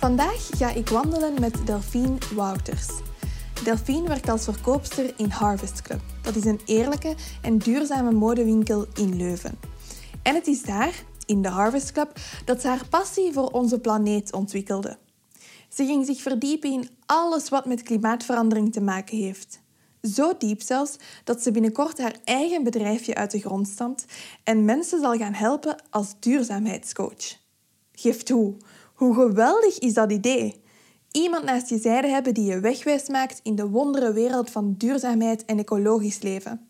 Vandaag ga ik wandelen met Delphine Wouters. Delphine werkt als verkoopster in Harvest Club. Dat is een eerlijke en duurzame modewinkel in Leuven. En het is daar, in de Harvest Club, dat ze haar passie voor onze planeet ontwikkelde. Ze ging zich verdiepen in alles wat met klimaatverandering te maken heeft. Zo diep zelfs dat ze binnenkort haar eigen bedrijfje uit de grond stampt en mensen zal gaan helpen als duurzaamheidscoach. Geef toe, hoe geweldig is dat idee? Iemand naast je zijde hebben die je wegwijs maakt in de wondere wereld van duurzaamheid en ecologisch leven.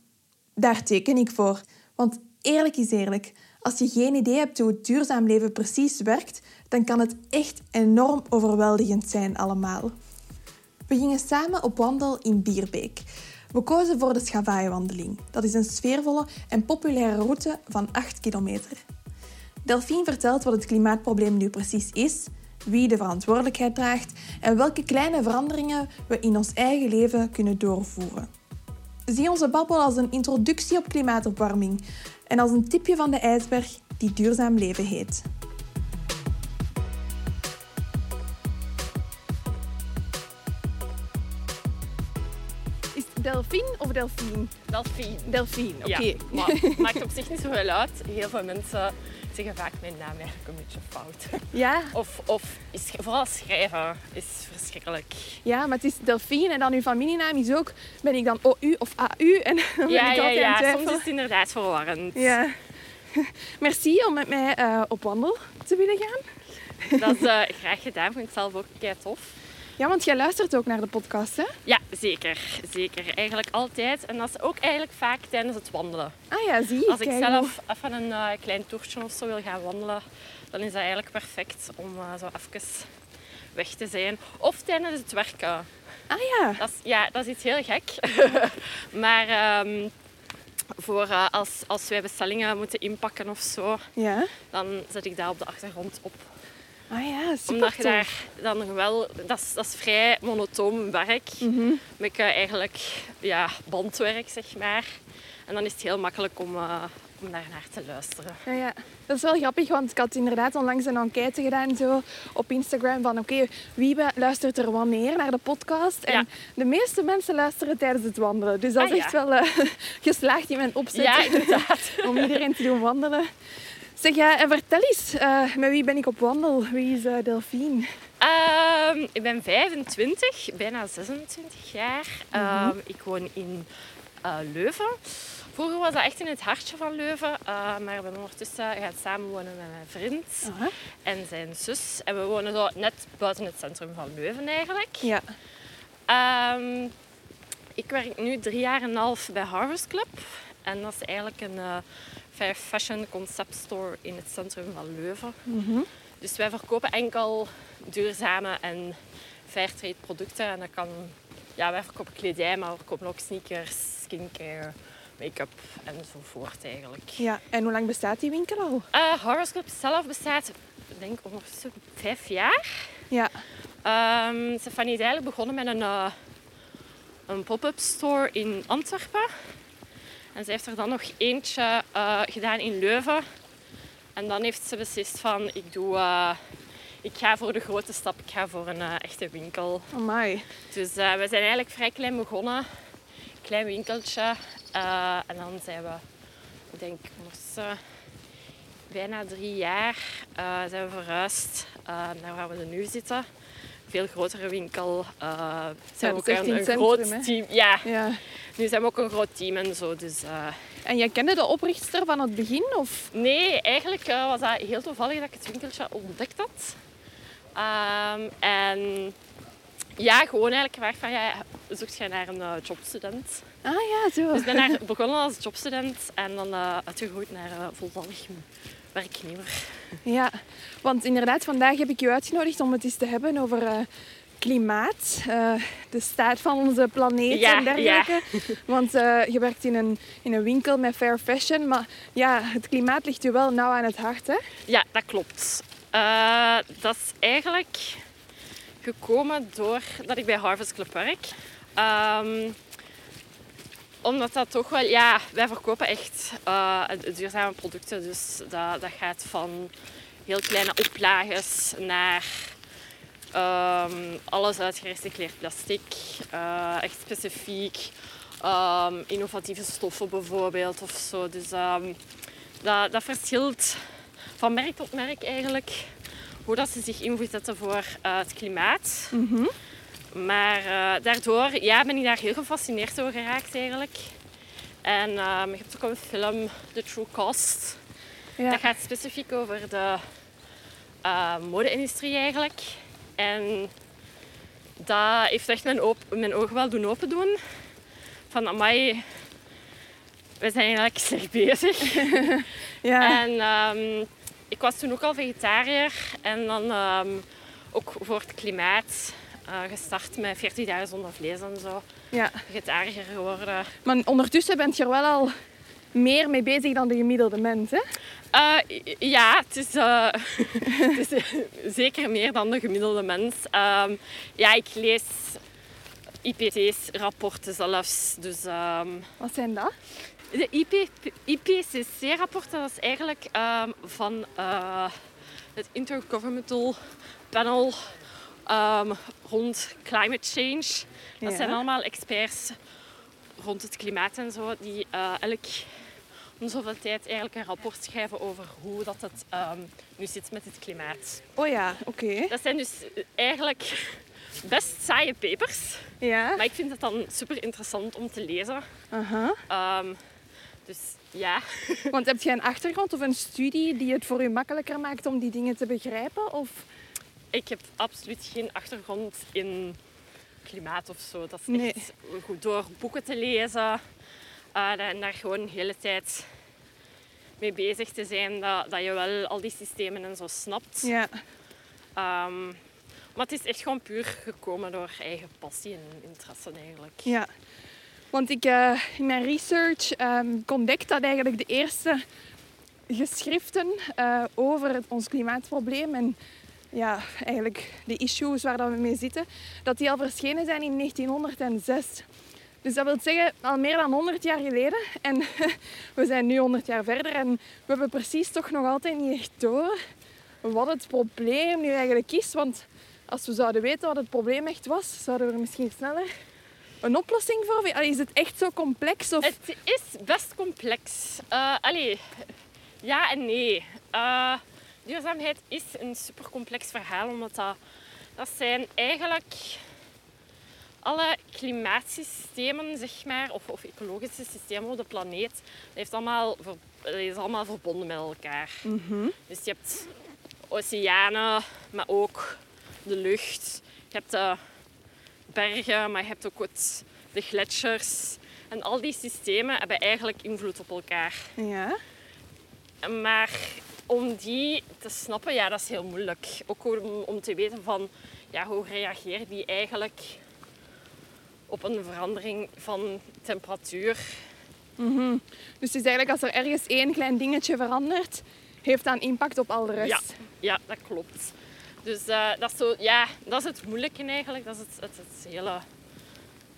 Daar teken ik voor, want eerlijk is eerlijk, als je geen idee hebt hoe het duurzaam leven precies werkt, dan kan het echt enorm overweldigend zijn allemaal. We gingen samen op wandel in Bierbeek. We kozen voor de Schavai-wandeling. Dat is een sfeervolle en populaire route van 8 kilometer. Delphine vertelt wat het klimaatprobleem nu precies is, wie de verantwoordelijkheid draagt en welke kleine veranderingen we in ons eigen leven kunnen doorvoeren. Zie onze babbel als een introductie op klimaatopwarming en als een tipje van de ijsberg die duurzaam leven heet. Is het Delphine of Delphine? Delphine. Delphine, oké. Ja, maar het maakt op zich niet zoveel uit. Heel veel mensen zeggen vaak mijn naam eigenlijk een beetje fout. Ja, Of, of is, vooral schrijven is verschrikkelijk. ja, maar het is Delphine en dan uw familienaam is ook, ben ik dan OU of AU? En dan ben Ja, ik ja, altijd ja. Soms is het inderdaad verwarrend. Ja. Merci om met mij eh, op wandel te willen gaan. Dat is eh, graag gedaan. Ik vind het zelf ook kei tof. Ja, want jij luistert ook naar de podcast, hè? Ja, zeker. Zeker. Eigenlijk altijd. En dat is ook eigenlijk vaak tijdens het wandelen. Ah ja, zie je. Als ik zelf even een eh, klein toertje of zo wil gaan wandelen, dan is dat eigenlijk perfect om eh, zo even weg te zijn. Of tijdens het werken. Ah ja. Dat is, ja, dat is iets heel gek. maar ehm, voor eh, als, als wij bestellingen moeten inpakken of zo, Ja. dan zet ik dat op de achtergrond op. Ah ja, super Omdat je daar dan wel... Dat is, dat is vrij monotoon werk. Mhm. Met eh, eigenlijk ja, bandwerk, zeg maar. En dan is het heel makkelijk om, eh, om daar naar te luisteren. Ja, ja. Dat is wel grappig, want ik had inderdaad onlangs een enquête gedaan zo, op Instagram van oké, wie luistert er wanneer naar de podcast? En Ja. de meeste mensen luisteren tijdens het wandelen. Dus dat is Ah, ja. echt wel eh, geslaagd in mijn opzet Ja, inderdaad. om iedereen te doen wandelen. Zeg, ja, en vertel eens, eh, met wie ben ik op wandel? Wie is eh, Delphine? Ehm, ik ben 25, bijna 26 jaar. Ehm, ik woon in eh, Leuven. Vroeger was dat echt in het hartje van Leuven. maar ik ben ondertussen gaan samenwonen met mijn vriend en zijn zus. En we wonen zo net buiten het centrum van Leuven eigenlijk. Ja. Ehm, ik werk nu drie jaar en een half bij Harvest Club. En dat is eigenlijk een fashion concept store in het centrum van Leuven. Mhm. Dus wij verkopen enkel duurzame en fairtrade producten. En dat kan, ja, wij verkopen kledij, maar we verkopen ook sneakers, skincare, make-up enzovoort eigenlijk. ja. En hoe lang bestaat die winkel al? Horus Club zelf bestaat, ik denk ondertussen vijf jaar. Ja. Ehm Stefanie is eigenlijk begonnen met een, eh, een pop-up store in Antwerpen. En ze heeft er dan nog eentje eh, gedaan in Leuven. En dan heeft ze beslist van, ik, doe, eh, ik ga voor de grote stap, ik ga voor een eh, echte winkel. Amai. Dus eh, we zijn eigenlijk vrij klein begonnen. Klein winkeltje. En dan zijn we, ik denk, ondertussen bijna drie jaar zijn we verhuisd naar waar we nu zitten. Veel grotere winkel. eh zijn is ook een, een groot team. Ja, Ja. Nu zijn we ook een groot team en zo. Dus, eh, En jij kende de oprichter van het begin? Of? Nee, eigenlijk eh, was dat heel toevallig dat ik het winkeltje ontdekt had. Ehm, en ja, gewoon eigenlijk gevraagd van, ja, zoekt jij naar een eh, jobstudent? Ah ja, zo. Dus ik ben daar begonnen als jobstudent en dan uh, uitgegroeid naar uh, voltallig werknemer. Ja, want inderdaad, vandaag heb ik u uitgenodigd om het eens te hebben over uh, klimaat, de staat van onze planeet ja, en dergelijke. Ja. Want je werkt in een, in een winkel met fair fashion, maar ja, het klimaat ligt u wel nauw aan het hart, hè? Ja, dat klopt. dat is eigenlijk gekomen doordat ik bij Harvest Club werk. Um, omdat dat toch wel, ja, wij verkopen echt duurzame producten. Dus dat, dat gaat van heel kleine oplages naar um, alles uit gerecycleerd plastic. Uh, echt specifiek um, innovatieve stoffen bijvoorbeeld of zo. Dus um, dat, dat verschilt van merk tot merk eigenlijk. Hoe dat ze zich in moeten zetten voor uh, het klimaat. Mm -hmm. Maar uh, daardoor ja, ben ik daar heel gefascineerd door geraakt eigenlijk. En je hebt ook een film, The True Cost. Ja. Dat gaat specifiek over de mode-industrie eigenlijk. En dat heeft echt mijn, op mijn ogen wel doen open doen. Van, amai, we zijn eigenlijk slecht bezig. ja. En um, ik was toen ook al vegetariër. En dan um, ook voor het klimaat uh, gestart met 40 dagen zonder vlees en zo. Ja. Vegetariër geworden. Maar ondertussen bent je er wel al meer mee bezig dan de gemiddelde mens, hè? Uh, ja, het is, uh, het is zeker meer dan de gemiddelde mens. Um, ja, ik lees IPCC-rapporten zelfs. Dus, um, Wat zijn dat? De IP, IPCC-rapporten, dat is eigenlijk um, van uh, het Intergovernmental Panel um, rond climate change. Dat Ja. zijn allemaal experts rond het klimaat en zo, die elk om zoveel tijd eigenlijk een rapport schrijven over hoe dat het um, nu zit met het klimaat. Oh ja, oké. Dat zijn dus eigenlijk best saaie papers, Ja. maar ik vind het dan super interessant om te lezen. Aha. Um, dus ja, Want heb je een achtergrond of een studie die het voor u makkelijker maakt om die dingen te begrijpen? Of... ik heb absoluut geen achtergrond in klimaat of zo. Dat is Nee. echt goed door boeken te lezen uh, en daar gewoon de hele tijd mee bezig te zijn, dat, dat je wel al die systemen en zo snapt. Ja. Um, maar het is echt gewoon puur gekomen door eigen passie en interesse eigenlijk. Ja. Want ik, eh, in mijn research ehm ik ontdekt dat eigenlijk de eerste geschriften eh, over het, ons klimaatprobleem en ja, eigenlijk de issues waar dat we mee zitten, dat die al verschenen zijn in 1906. Dus dat wil zeggen al meer dan 100 jaar geleden. En we zijn nu 100 jaar verder en we hebben precies toch nog altijd niet echt door wat het probleem nu eigenlijk is. Want als we zouden weten wat het probleem echt was, zouden we er misschien sneller een oplossing voor vinden. Is het echt zo complex? Of... Het is best complex. Uh, allee, ja en nee. Uh, duurzaamheid is een super complex verhaal, omdat dat, dat zijn eigenlijk alle klimaatsystemen, zeg maar, of, of ecologische systemen op de planeet, dat, heeft allemaal, ver- dat is allemaal verbonden met elkaar. Mhm. Dus je hebt oceanen, maar ook de lucht. Je hebt de bergen, maar je hebt ook het, de gletsjers. En al die systemen hebben eigenlijk invloed op elkaar. Ja. Maar om die te snappen, ja, dat is heel moeilijk. Ook om, om te weten van, ja, hoe reageert die eigenlijk op een verandering van temperatuur. Mhm. Dus het is eigenlijk als er ergens één klein dingetje verandert, heeft dat een impact op al de rest. Ja, ja dat klopt. Dus eh, dat, is zo, ja, dat is het moeilijke eigenlijk. Dat is het, het, het hele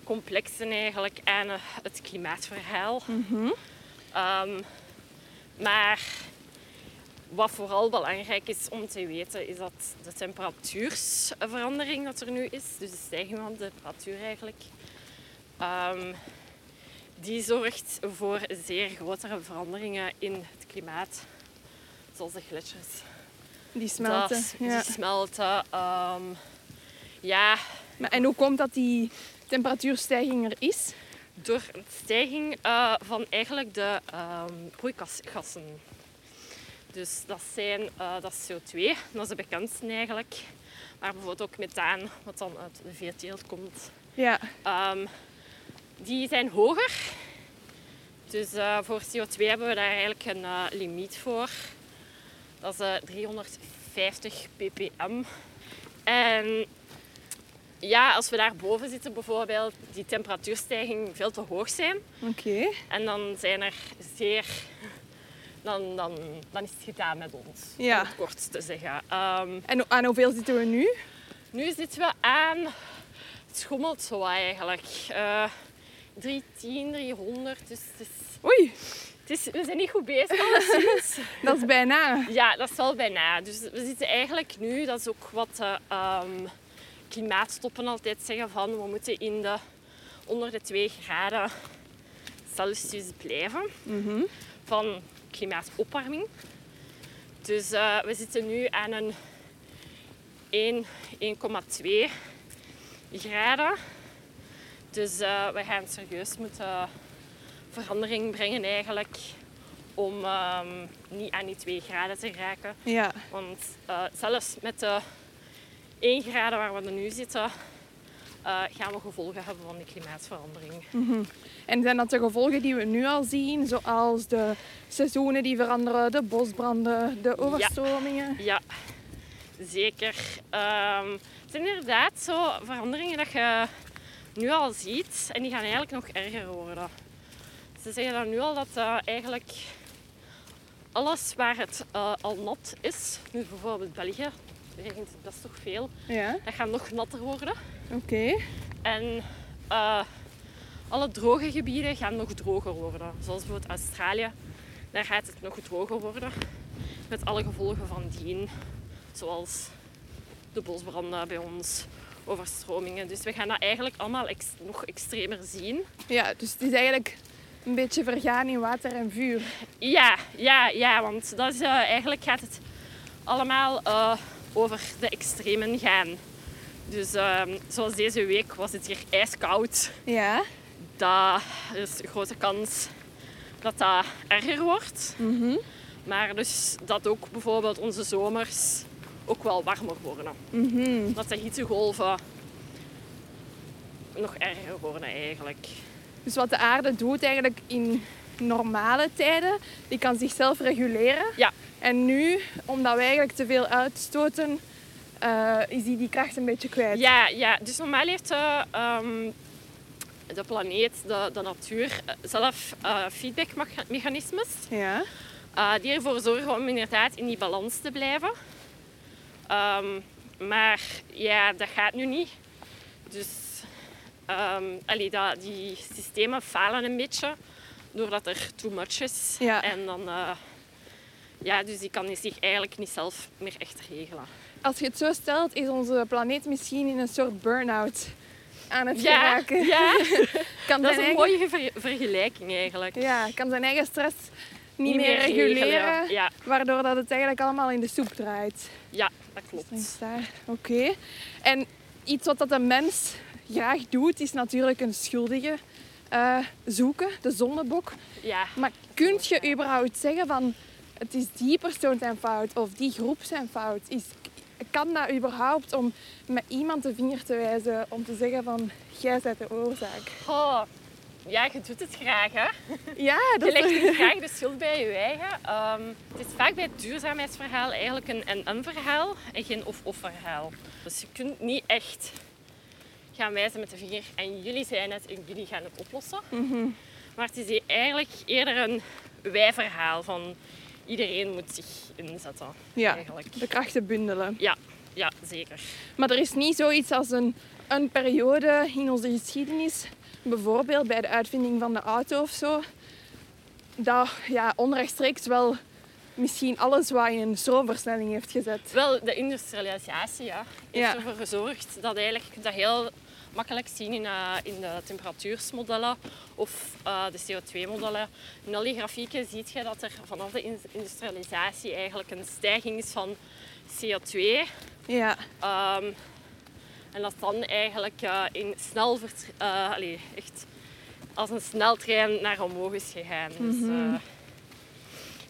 complexe eigenlijk aan eh, het klimaatverhaal. Mhm. Ehm, maar wat vooral belangrijk is om te weten, is dat de temperatuursverandering dat er nu is, dus de stijging van de temperatuur eigenlijk, ehm, die zorgt voor zeer grotere veranderingen in het klimaat. Zoals de gletsjers. Die smelten. Dat, ja. Die smelten. ehm, ja, Maar, en hoe komt dat die temperatuurstijging er is? door de stijging eh, van eigenlijk de ehm, broeikasgassen. Dus dat, zijn, eh, dat is CO2, dat is de bekendste eigenlijk. Maar bijvoorbeeld ook methaan, wat dan uit de veeteelt komt. Ja. Ehm, die zijn hoger. Dus eh, voor CO2 hebben we daar eigenlijk een eh, limiet voor. Dat is eh, 350 ppm. En ja, als we daar boven zitten bijvoorbeeld, die temperatuurstijging veel te hoog zijn. Oké. En dan zijn er zeer... Dan, dan, dan is het gedaan met ons, Ja. om het kort te zeggen. Ehm, En aan hoeveel zitten we nu? nu zitten we aan... Het schommelt zo eigenlijk. Eh 310, 300. Dus het is, Oei, het is, we zijn niet goed bezig alleszins. dat is bijna. Ja, dat is wel bijna. Dus we zitten eigenlijk nu, dat is ook wat de ehm, klimaatstoppen altijd zeggen van we moeten in de, onder de 2 graden Celsius blijven van klimaatopwarming. Dus eh, we zitten nu aan een 1, 1,2 graden. Dus eh, we gaan serieus moeten verandering brengen eigenlijk om ehm, niet aan die 2 graden te raken. Ja. Want eh, zelfs met de 1 graden waar we nu zitten, eh, gaan we gevolgen hebben van die klimaatverandering. En zijn dat de gevolgen die we nu al zien, zoals de seizoenen die veranderen, de bosbranden, de overstromingen? Ja, zeker. Ehm, het zijn inderdaad zo veranderingen dat je nu al ziet en die gaan eigenlijk nog erger worden. Ze zeggen dan nu al dat eh, eigenlijk alles waar het eh, al nat is, nu bijvoorbeeld België, regent het best toch veel, Ja, dat gaat nog natter worden. oké. En eh, alle droge gebieden gaan nog droger worden. Zoals bijvoorbeeld Australië, daar gaat het nog droger worden. Met alle gevolgen van dien. Zoals de bosbranden bij ons, overstromingen. Dus we gaan dat eigenlijk allemaal ex- nog extremer zien. Ja, dus het is eigenlijk een beetje vergaan in water en vuur. Ja, ja, ja, want dat is, eh, eigenlijk gaat het allemaal eh, over de extremen gaan. Dus ehm, zoals deze week was het hier ijskoud. Ja. dat er is een grote kans dat dat erger wordt. Maar dus dat ook bijvoorbeeld onze zomers ook wel warmer worden. Dat de hittegolven nog erger worden eigenlijk. Dus wat de aarde doet eigenlijk in normale tijden, die kan zichzelf reguleren. Ja, En nu, omdat wij eigenlijk te veel uitstoten, eh, is die die kracht een beetje kwijt. ja, ja. dus normaal heeft de, ehm, de planeet, de, de natuur, eh, zelf eh, feedbackmechanismes. Ja. eh, die ervoor zorgen om inderdaad in die balans te blijven. Ehm, maar ja, dat gaat nu niet. Dus ehm, allee, dat, die systemen falen een beetje doordat er too much is. Ja. En dan, eh, ja, dus die kan zich eigenlijk niet zelf meer echt regelen. Als je het zo stelt, is onze planeet misschien in een soort burn-out aan het Ja, geraken. ja Kan dat is een eigen, mooie ver- vergelijking eigenlijk. Ja, kan zijn eigen stress niet, Niet meer, meer reguleren, regelen, ja. waardoor dat het eigenlijk allemaal in de soep draait. Ja, dat klopt. daar. Oké. En iets wat dat een mens graag doet, is natuurlijk een schuldige eh, zoeken, de zondebok. Ja. Maar kun je überhaupt zeggen van het is die persoon zijn fout of die groep zijn fout? Is, kan dat überhaupt om met iemand de vinger te wijzen om te zeggen van jij bent de oorzaak? Oh, ja, je doet het graag, hè? Ja, dat Je legt graag de schuld bij je eigen. Ehm, het is vaak bij het duurzaamheidsverhaal eigenlijk een en-en verhaal en geen of-of verhaal. Dus je kunt niet echt gaan wijzen met de vinger en jullie zijn het en jullie gaan het oplossen. Maar het is eigenlijk eerder een wij-verhaal van iedereen moet zich inzetten. Ja, Eigenlijk. de krachten bundelen. Ja, ja, zeker. Maar er is niet zoiets als een, een periode in onze geschiedenis, bijvoorbeeld bij de uitvinding van de auto of zo, dat ja, onrechtstreeks wel misschien alles wat in een stroomversnelling heeft gezet. Wel, de industrialisatie ja, heeft Ja. ervoor gezorgd dat eigenlijk je dat heel makkelijk zien in, eh, in de temperatuursmodellen of eh, de CO2-modellen. In al die grafieken zie je dat er vanaf de in- industrialisatie eigenlijk een stijging is van CO2. Ja, Ehm, en dat dan eigenlijk eh, in snel echt als een sneltrein naar omhoog is gegaan. Dus, eh,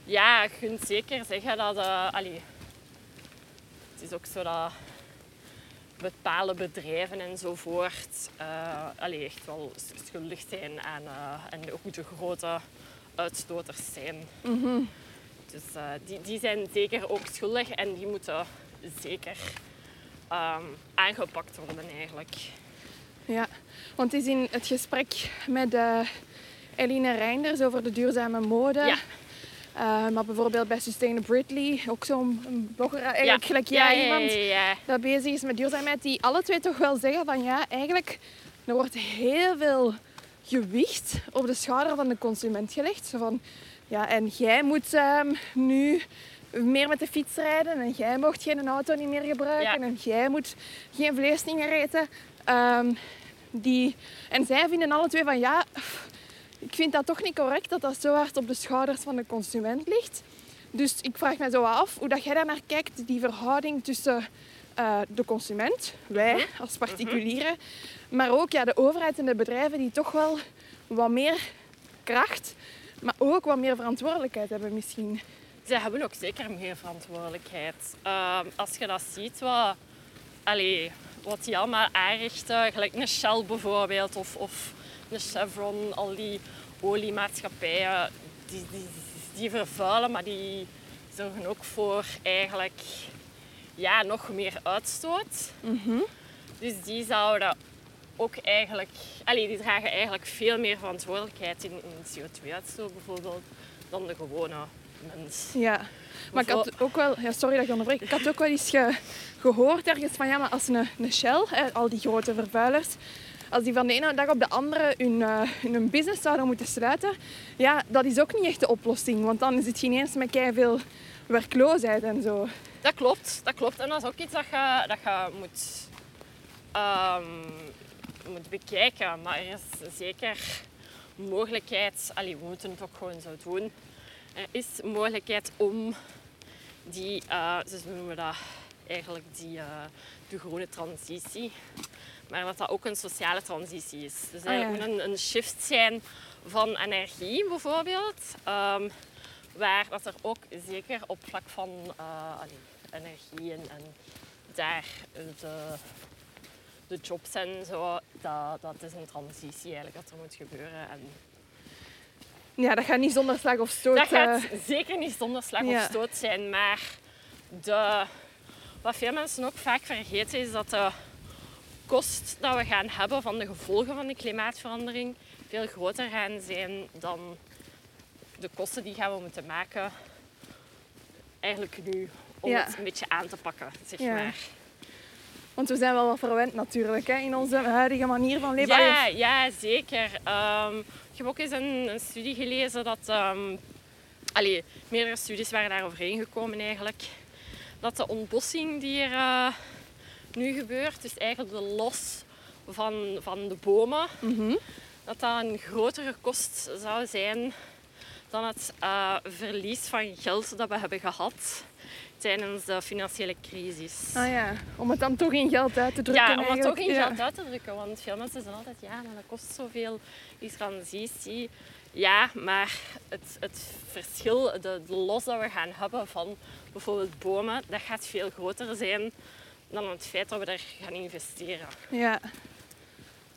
ja, je kunt zeker zeggen dat... allee, het is ook zo dat bepaalde bedrijven enzovoort uh, allee, echt wel schuldig zijn aan, uh, en ook de grote uitstoters zijn. Mhm. Dus uh, die, die zijn zeker ook schuldig en die moeten zeker um, aangepakt worden eigenlijk. Ja, want het is in het gesprek met Eline Reinders over de duurzame mode. Ja. Uh, maar bijvoorbeeld bij Sustainability, ook zo'n blogger, eigenlijk gelijk jij, ja, iemand ja, dat bezig is met duurzaamheid, die alle twee toch wel zeggen van ja, eigenlijk, er wordt heel veel gewicht op de schouder van de consument gelegd. Zo van, ja, en jij moet um, nu meer met de fiets rijden en jij mocht geen auto niet meer gebruiken en jij moet geen vlees niet meer eten. Ehm, die, en zij vinden alle twee van ja, ik vind dat toch niet correct dat dat zo hard op de schouders van de consument ligt. Dus ik vraag me zo af hoe dat jij daar naar kijkt, die verhouding tussen uh, de consument, wij als particulieren, maar ook ja, de overheid en de bedrijven die toch wel wat meer kracht, maar ook wat meer verantwoordelijkheid hebben misschien. Zij hebben ook zeker meer verantwoordelijkheid. Uh, als je dat ziet, wat, allee, wat die allemaal aanrichten, gelijk een Shell bijvoorbeeld, of, of Chevron, al die oliemaatschappijen, die, die, die vervuilen, maar die zorgen ook voor eigenlijk ja, nog meer uitstoot. Mm -hmm. Dus die zouden ook eigenlijk, allee, die dragen eigenlijk veel meer verantwoordelijkheid in, in CO2-uitstoot bijvoorbeeld dan de gewone mens. Ja, maar ik had ook wel, ja, sorry dat ik onderbreek, ik had ook wel eens ge, gehoord ergens van ja, maar als een, een Shell, hè, al die grote vervuilers, als die van de ene dag op de andere hun, uh, hun business zouden moeten sluiten, ja, dat is ook niet echt de oplossing. Want dan zit je ineens met veel werkloosheid en zo. Dat klopt, dat klopt. En dat is ook iets dat je, dat je moet, um, moet bekijken. Maar er is zeker mogelijkheid, allee, we moeten het ook gewoon zo doen. Er is mogelijkheid om die, uh, dus noemen dat eigenlijk die, uh, de groene transitie, maar dat dat ook een sociale transitie is. Dus Ah, ja. moet een, een shift zijn van energie bijvoorbeeld, um, waar dat er ook zeker op vlak van uh, allee, energie en, en daar de, de jobs en zo, dat, dat is een transitie eigenlijk dat er moet gebeuren. En Ja, dat gaat niet zonder slag of stoot. dat gaat eh, zeker niet zonder slag ja. of stoot zijn, maar de, wat veel mensen ook vaak vergeten is dat de kost dat we gaan hebben van de gevolgen van de klimaatverandering veel groter gaan zijn dan de kosten die gaan we moeten maken eigenlijk nu om Ja. het een beetje aan te pakken, zeg Ja. maar. Want we zijn wel wat verwend natuurlijk hè, in onze huidige manier van leven. Ja, ja zeker. Ehm, ik heb ook eens een, een studie gelezen dat... ehm allee, meerdere studies waren daar overheen gekomen eigenlijk. Dat de ontbossing die er eh, nu gebeurt, dus eigenlijk de los van, van de bomen, Mhm. dat dat een grotere kost zou zijn dan het eh, verlies van geld dat we hebben gehad tijdens de financiële crisis. Ah ja, om het dan toch in geld uit te drukken Ja, om het toch in Ja. geld uit te drukken. Want veel mensen zeggen altijd, ja, maar dat kost zoveel, die transitie. Ja, maar het, het verschil, de, de los dat we gaan hebben van bijvoorbeeld bomen, dat gaat veel groter zijn dan het feit dat we daar gaan investeren. Ja.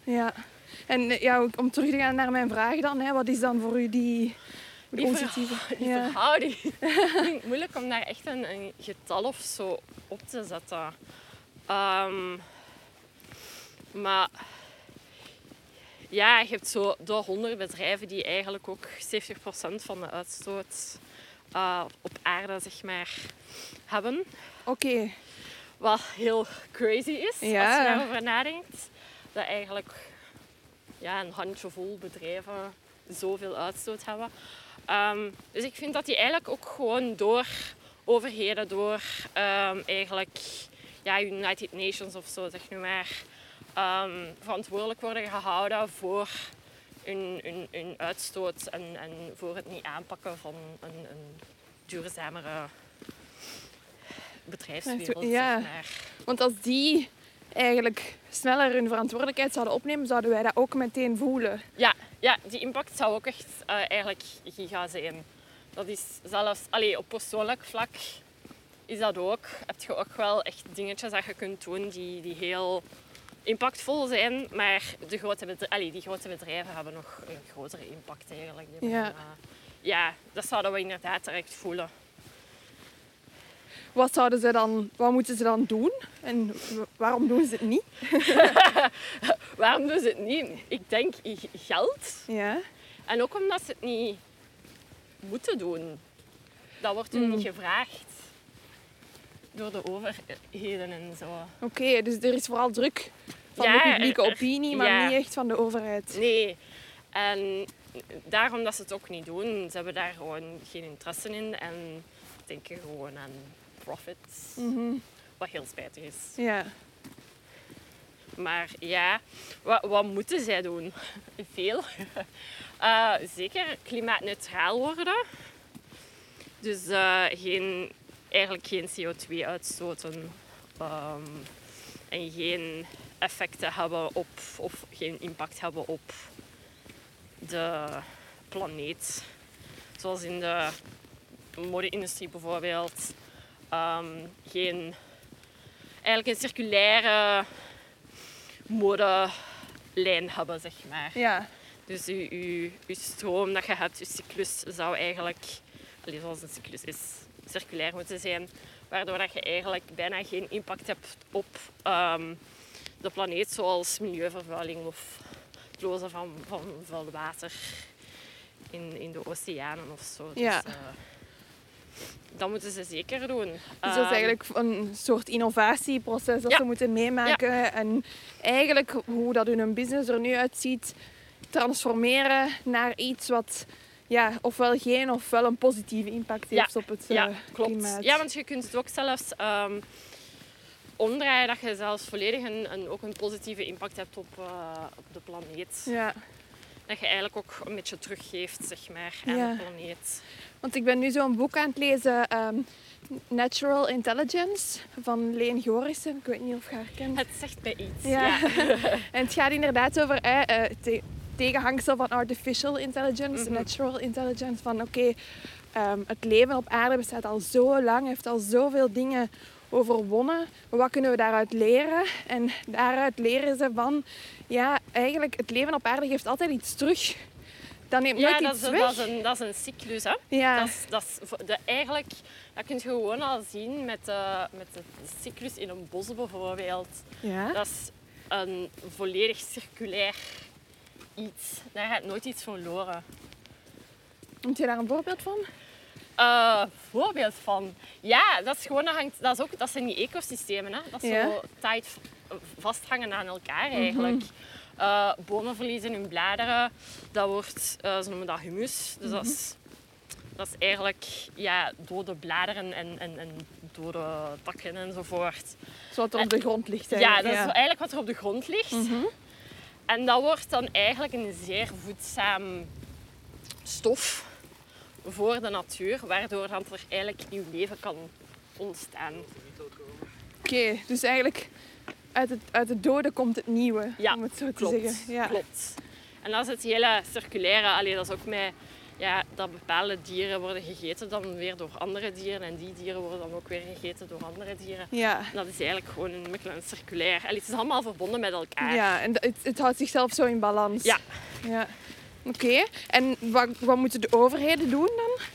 Ja. En eh, ja, om terug te gaan naar mijn vraag dan, hè, wat is dan voor u die Die positieve... Die ja. verhouding. Ik vind het moeilijk om daar echt een, een getal of zo op te zetten. Ehm, maar ja, je hebt zo de 100 bedrijven die eigenlijk ook 70% van de uitstoot eh, op aarde zeg maar, hebben. Oké. Wat heel crazy is Ja. als je daarover nadenkt. Dat eigenlijk ja, een handjevol bedrijven zoveel uitstoot hebben. Ehm, dus ik vind dat die eigenlijk ook gewoon door overheden, door ehm, eigenlijk ja, United Nations of zo, zeg nu maar, ehm, verantwoordelijk worden gehouden voor hun, hun, hun uitstoot en, en voor het niet aanpakken van een, een duurzamere bedrijfswereld. Ja. Zeg maar. Want als die eigenlijk sneller hun verantwoordelijkheid zouden opnemen, zouden wij dat ook meteen voelen. Ja, ja, die impact zou ook echt eh, eigenlijk giga zijn. Dat is zelfs allee, op persoonlijk vlak is dat ook, heb je ook wel echt dingetjes dat je kunt doen die, die heel impactvol zijn. Maar de grote bedrijven, allee, die grote bedrijven hebben nog een grotere impact eigenlijk. Ja. eh, ja, dat zouden we inderdaad direct voelen. Wat zouden ze dan, wat moeten ze dan doen? En waarom doen ze het niet? Waarom doen ze het niet? Ik denk geld. Ja. En ook omdat ze het niet moeten doen. Dat wordt hun Mm. niet gevraagd. Door de overheden en zo. Oké, dus er is vooral druk van Ja, de publieke er- opinie, maar ja. niet echt van de overheid. Nee. En daarom dat ze het ook niet doen. Ze hebben daar gewoon geen interesse in en denken gewoon aan profits. Mhm. Wat heel spijtig is. Ja. Maar ja, wat, wat moeten zij doen? Veel. Eh, zeker klimaatneutraal worden. Dus eh, geen, eigenlijk geen CO2 uitstoten. ehm, en geen effecten hebben op, of geen impact hebben op de planeet. Zoals in de mode-industrie bijvoorbeeld. Ehm, geen, eigenlijk een circulaire modelijn hebben, zeg maar. Ja. Dus je, je, je stroom dat je hebt, je cyclus zou eigenlijk, zoals een cyclus is, circulair moeten zijn. Waardoor dat je eigenlijk bijna geen impact hebt op ehm, de planeet, zoals milieuvervuiling of het lozen van, van vuil water in, in de oceanen of zo. Ja. Dus, eh, dat moeten ze zeker doen. Dus dat is Ehm, eigenlijk een soort innovatieproces dat Ja. ze moeten meemaken. En eigenlijk hoe dat hun business er nu uitziet, transformeren naar iets wat ja, ofwel geen ofwel een positieve impact Ja. heeft op het Ja, eh, klopt. klimaat. Ja, want je kunt het ook zelfs ehm, omdraaien dat je zelfs volledig een, een, ook een positieve impact hebt op, eh, op de planeet. Ja. Dat je eigenlijk ook een beetje teruggeeft, zeg maar, aan de planeet. Want ik ben nu zo'n boek aan het lezen, ehm, Natural Intelligence, van Leen Gorissen. Ik weet niet of je haar kent. Het zegt mij iets. Ja. en het gaat inderdaad over eh, te- tegenhangsel van artificial intelligence, Mhm. natural intelligence. Van oké, ehm, het leven op aarde bestaat al zo lang, heeft al zoveel dingen overwonnen. Wat kunnen we daaruit leren? En daaruit leren ze van, ja, eigenlijk het leven op aarde geeft altijd iets terug. Dat neemt Ja, nooit dat iets is, weg. dat, is een, dat is een cyclus. Hè? ja. Dat, is, dat, is de, eigenlijk, dat kun je gewoon al zien met de, met de cyclus in een bos bijvoorbeeld. ja. Dat is een volledig circulair iets. Daar gaat nooit iets verloren. Heb je daar een voorbeeld van? Eh, voorbeeld van. Ja, dat is gewoon, dat, hangt, dat, is ook, dat zijn die ecosystemen. Hè? Dat is Ja. zo tight vasthangen aan elkaar eigenlijk. Eh, bomen verliezen hun bladeren. Dat wordt, eh, ze noemen dat humus. Dus dat, is, dat is eigenlijk ja, dode bladeren en, en, en dode takken enzovoort. Zoals er op de grond ligt. Ja, eigenlijk. dat is eigenlijk wat er op de grond ligt. En dat wordt dan eigenlijk een zeer voedzaam stof voor de natuur, waardoor er eigenlijk nieuw leven kan ontstaan. Oké, dus eigenlijk uit het, uit het dode komt het nieuwe, Ja, om het zo te Klopt, zeggen. Ja. klopt. En dat is het hele circulaire. Allee, dat is ook met ja, dat bepaalde dieren worden gegeten dan weer door andere dieren en die dieren worden dan ook weer gegeten door andere dieren. Ja. Dat is eigenlijk gewoon een, beetje een circulair. Allee, het is allemaal verbonden met elkaar. ja, en het, het houdt zichzelf zo in balans. Ja. ja. Oké, en wat, wat moeten de overheden doen dan?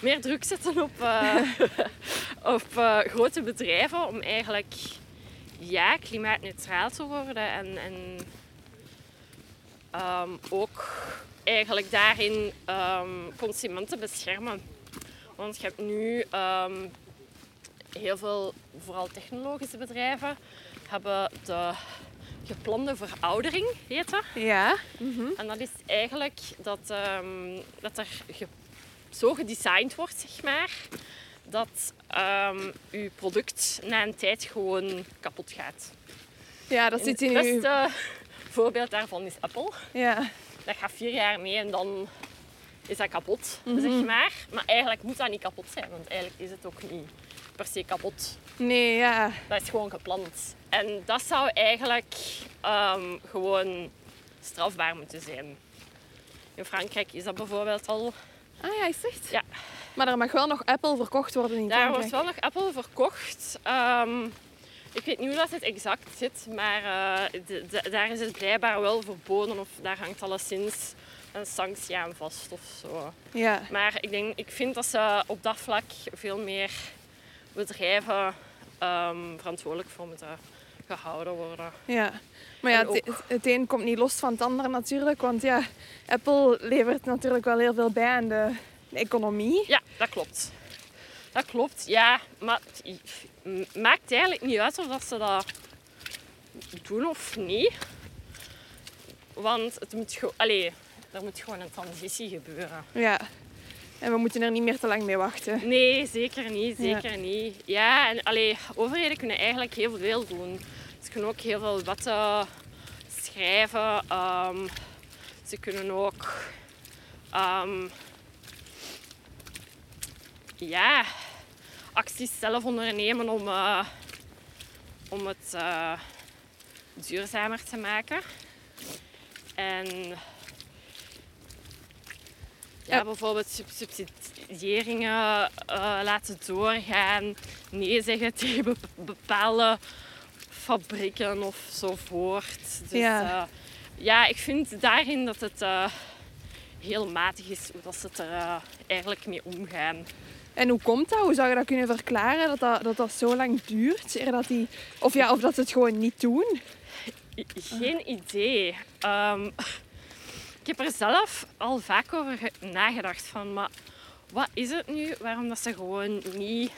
meer druk zetten op, eh, op eh, grote bedrijven om eigenlijk ja, klimaatneutraal te worden en, en ehm, ook eigenlijk daarin ehm, consumenten beschermen. Want je hebt nu ehm, heel veel, vooral technologische bedrijven, hebben de geplande veroudering, heet dat. Ja. En dat is eigenlijk dat, ehm, dat er zo gedesigned wordt, zeg maar, dat ehm uw product na een tijd gewoon kapot gaat. Ja, dat zit in het uw... beste voorbeeld daarvan is Apple. Ja. Dat gaat vier jaar mee en dan is dat kapot, Mhm. zeg maar. Maar eigenlijk moet dat niet kapot zijn, want eigenlijk is het ook niet per se kapot. Nee, ja. Dat is gewoon gepland. En dat zou eigenlijk ehm, gewoon strafbaar moeten zijn. In Frankrijk is dat bijvoorbeeld al. Ah ja, is echt? Ja. Maar er mag wel nog Apple verkocht worden in Daar wordt wel nog Apple verkocht. Ehm, ik weet niet hoe dat het exact zit, maar eh, de- de- daar is het blijkbaar wel verboden of daar hangt alleszins een sanctie aan vast of zo. Ja. Maar ik, denk, ik vind dat ze op dat vlak veel meer bedrijven ehm, verantwoordelijk voor moeten gehouden worden. Ja. Maar ja, het, een komt niet los van het ander natuurlijk. Want ja, Apple levert natuurlijk wel heel veel bij aan de, de economie. Ja, dat klopt. Dat klopt, ja. Maar het maakt eigenlijk niet uit of dat ze dat doen of niet. Want het moet gewoon... Allee, er moet gewoon een transitie gebeuren. Ja. En we moeten er niet meer te lang mee wachten. Nee, zeker niet. Ja. Zeker niet. Ja, en allee, overheden kunnen eigenlijk heel veel doen. Ze kunnen ook heel veel wetten schrijven. ehm, ze kunnen ook... ehm, ja, acties zelf ondernemen om, eh, om het eh, duurzamer te maken. En ja, bijvoorbeeld sub- subsidiëringen eh, laten doorgaan, nee zeggen tegen bep- bepaalde fabrieken of zo voort. Dus Ja. ja, ja ik vind daarin dat het eh, heel matig is hoe dat ze het er eh, eigenlijk mee omgaan. En hoe komt dat? Hoe zou je dat kunnen verklaren dat dat, dat, dat zo lang duurt? eer Dat die, of, ja, of dat ze het gewoon niet doen? Geen idee. Ehm, ik heb er zelf al vaak over ge- nagedacht van, maar wat is het nu? Waarom dat ze gewoon niet,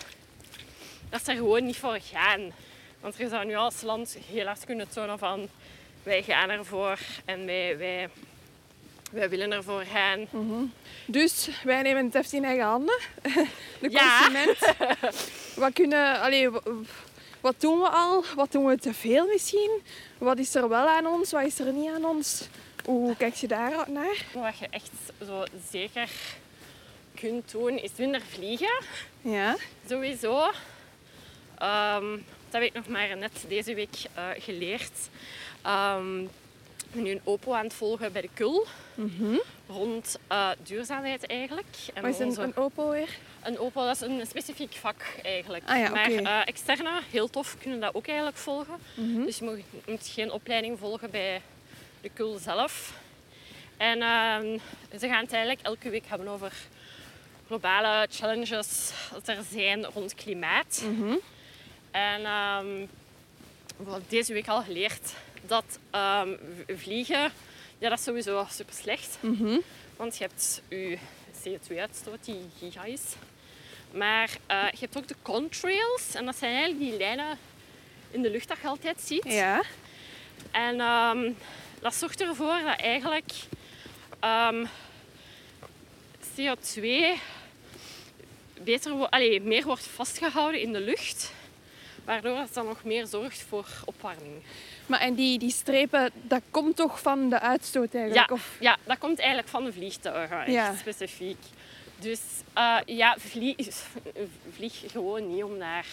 dat ze er gewoon niet voor gaan? Want je zou nu als land heel hard kunnen tonen van, wij gaan ervoor en wij, wij, wij willen ervoor gaan. Dus wij nemen het heft in eigen handen. De Ja. consument. Wat, kunnen, allee, wa- wat doen we al? Wat doen we te veel misschien? Wat is er wel aan ons? Wat is er niet aan ons? Hoe kijk je daar naar? Wat je echt zo zeker kunt doen, is minder vliegen. Ja. Sowieso. Ehm, dat heb ik nog maar net deze week eh, geleerd. Ehm, ik ben nu een OPO aan het volgen bij de KUL. Rond eh, duurzaamheid eigenlijk. En Wat is een, onze- een Oppo weer? een OPO, dat is een specifiek vak eigenlijk. Ah ja, maar oké. eh, externe, heel tof, kunnen dat ook eigenlijk volgen. Mhm. Dus je moet, je moet geen opleiding volgen bij de KUL zelf. En ehm, ze gaan het eigenlijk elke week hebben over globale challenges dat er zijn rond klimaat. Mhm. En we hebben deze week al geleerd dat ehm, vliegen, ja, dat is sowieso super slecht. Mhm. Want je hebt je CO2-uitstoot die giga is. Maar eh, je hebt ook de contrails. En dat zijn eigenlijk die lijnen in de lucht dat je altijd ziet. Ja. En ehm, dat zorgt ervoor dat eigenlijk ehm, CO2 beter, allee, meer wordt vastgehouden in de lucht. Waardoor het dan nog meer zorgt voor opwarming. Maar en die, die strepen, dat komt toch van de uitstoot eigenlijk? Ja, Of, ja, dat komt eigenlijk van de vliegtuigen, Ja. specifiek. Dus eh, ja, vlieg, vlieg gewoon niet om naar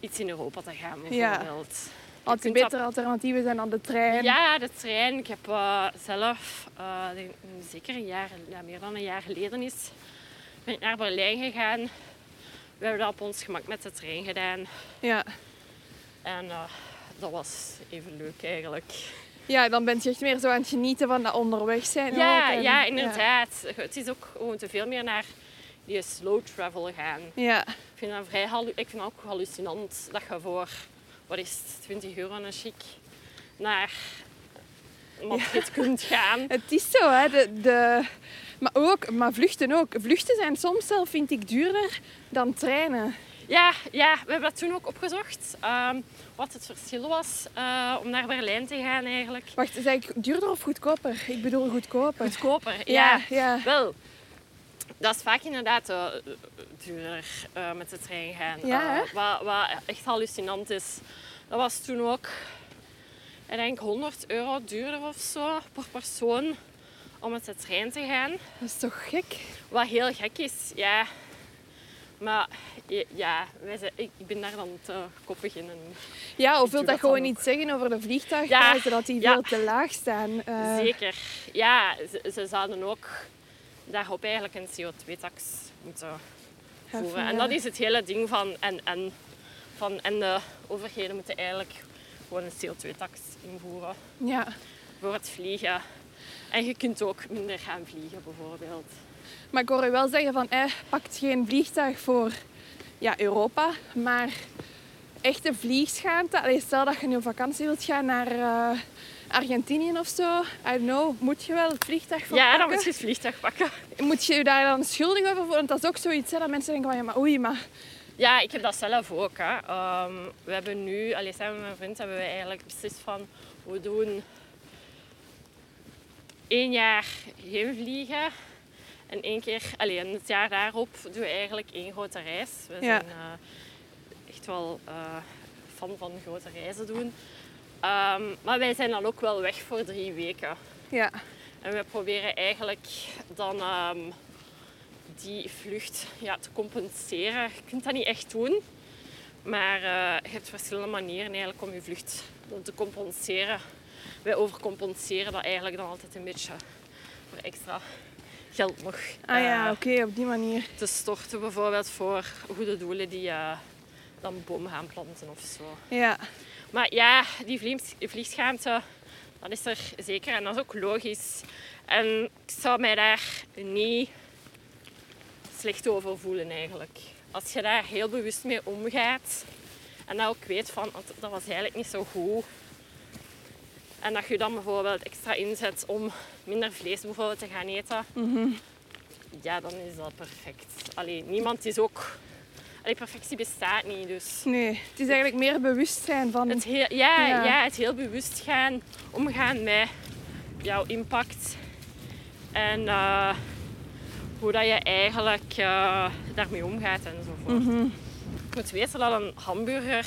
iets in Europa te gaan, Ja. bijvoorbeeld. kunt dat- betere alternatieven zijn dan de trein? Ja, de trein. Ik heb eh, zelf, eh, zeker een jaar, ja, meer dan een jaar geleden is, ben ik naar Berlijn gegaan. We hebben dat op ons gemak met de trein gedaan. Ja. En eh, dat was even leuk eigenlijk. Ja, dan ben je echt meer zo aan het genieten van dat onderweg zijn. Ja, en- ja, inderdaad. Het is ook gewoon te veel meer naar die slow travel gaan. Ja. Ik vind dat, vrij ik vind dat ook hallucinant dat je voor, wat is het, 20 euro een chic, naar Madrid kunt gaan. Het is zo, hè. De, de... Maar ook, maar vluchten ook. Vluchten zijn soms zelf, vind ik, duurder dan treinen. Ja, ja, we hebben dat toen ook opgezocht. ehm, wat het verschil was eh, om naar Berlijn te gaan eigenlijk. Wacht, zeg ik duurder of goedkoper? Ik bedoel goedkoper. Goedkoper, Ja, ja. ja. Wel, dat is vaak inderdaad eh, duurder eh, met de trein gaan. Ja, wat echt hallucinant is. Dat was toen ook, ik denk 100 euro duurder of zo per persoon om met de trein te gaan. Dat is toch gek? Wat heel gek is, ja. Maar ja, wij zijn, ik ben daar dan te koppig in. En Ja, of wil dat gewoon niet zeggen over de vliegtuigprijzen, dat die ja. veel te laag staan? Eh, Zeker. Ja, ze, ze zouden ook daarop eigenlijk een CO2-tax moeten Heffen, voeren. En ja. dat is het hele ding van en en. Van, en de overheden moeten eigenlijk gewoon een CO2-tax invoeren Ja. voor het vliegen. En je kunt ook minder gaan vliegen, bijvoorbeeld. Maar ik hoor je wel zeggen van, eh, pakt geen vliegtuig voor ja, Europa, maar echte vliegschaamte. Allee, stel dat je nu op vakantie wilt gaan naar eh, Argentinië of zo. I don't know, moet je wel het vliegtuig voor Ja, dan moet je het vliegtuig pakken. Moet je je daar dan schuldig over voelen? Want dat is ook zoiets hè, dat mensen denken van, ja, maar oei, maar... Ja, ik heb dat zelf ook. Hè. Ehm, we hebben nu, allee, samen met mijn vriend, hebben we eigenlijk beslist van we doen één jaar geen vliegen. En één keer, allee, en het jaar daarop doen we eigenlijk één grote reis. We Ja. zijn eh, echt wel eh, fan van grote reizen doen. Ehm, maar wij zijn dan ook wel weg voor drie weken. Ja, En we proberen eigenlijk dan ehm, die vlucht ja, te compenseren. Je kunt dat niet echt doen. Maar eh, je hebt verschillende manieren eigenlijk om je vlucht te compenseren. Wij overcompenseren dat eigenlijk dan altijd een beetje voor extra geld nog ah ja, eh, oké, op die manier. te storten. Bijvoorbeeld voor goede doelen die eh, dan bomen gaan planten of zo. Ja, Maar ja, die vlieg- vliegschaamte, dat is er zeker en dat is ook logisch. En ik zou mij daar niet slecht over voelen eigenlijk. Als je daar heel bewust mee omgaat en dat ook weet van "Want dat was eigenlijk niet zo goed. En dat je dan bijvoorbeeld extra inzet om minder vlees bijvoorbeeld te gaan eten. Ja, dan is dat perfect. Allee, niemand is ook... Allee, perfectie bestaat niet, dus... nee. Het is eigenlijk meer bewustzijn van... Het heel, ja, Ja. ja. het heel bewust gaan, omgaan met jouw impact. En eh, hoe dat je eigenlijk eh, daarmee omgaat enzovoort. Je moet weten dat een hamburger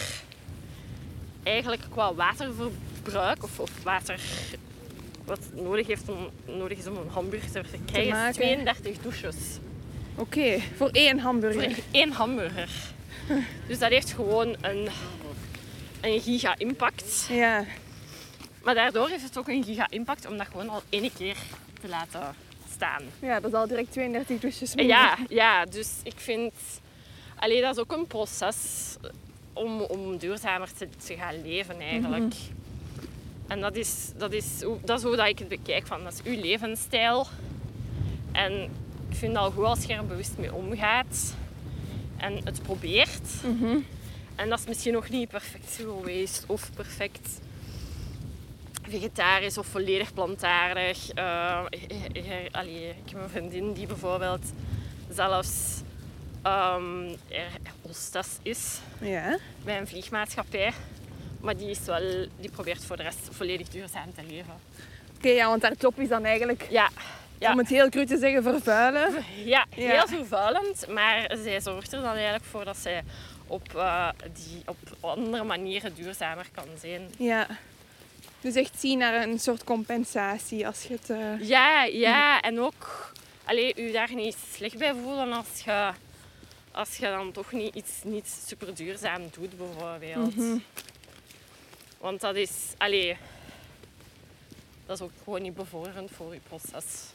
eigenlijk qua waterverbruik of, of water wat nodig, heeft om, nodig is om een hamburger te krijgen, is maken. 32 douches. Oké, voor één hamburger. Voor één hamburger. Dus dat heeft gewoon een, een giga-impact. Ja, Maar daardoor heeft het ook een giga-impact om dat gewoon al één keer te laten staan. ja, dat is al direct 32 douches ja, ja, dus ik vind... Allee, dat is ook een proces om, om duurzamer te, te gaan leven eigenlijk. En dat is, dat, is, hoe- dat is hoe dat ik het bekijk. Van, dat is uw levensstijl. En ik vind het al goed als je er bewust mee omgaat. En het probeert. En dat is misschien nog niet perfect waste of perfect vegetarisch of volledig plantaardig. Eh, eh, eh, allee, ik heb een vriendin die bijvoorbeeld zelfs hostess is Ja. bij een vliegmaatschappij. Maar die, is wel, die probeert voor de rest volledig duurzaam te leven. Oké, ja, want haar job is dan eigenlijk, Ja, ja. om het heel cru te zeggen, vervuilen. Ja, Ja. heel vervuilend, maar zij zorgt er dan eigenlijk voor dat zij op, eh, die, op andere manieren duurzamer kan zijn. Ja. Dus echt zien naar een soort compensatie als je het... eh, Ja, ja, en ook allee, u daar niet slecht bij voelen als je, als je dan toch niet iets niet super duurzaam doet, bijvoorbeeld. Want dat is, allee, dat is ook gewoon niet bevorderend voor je proces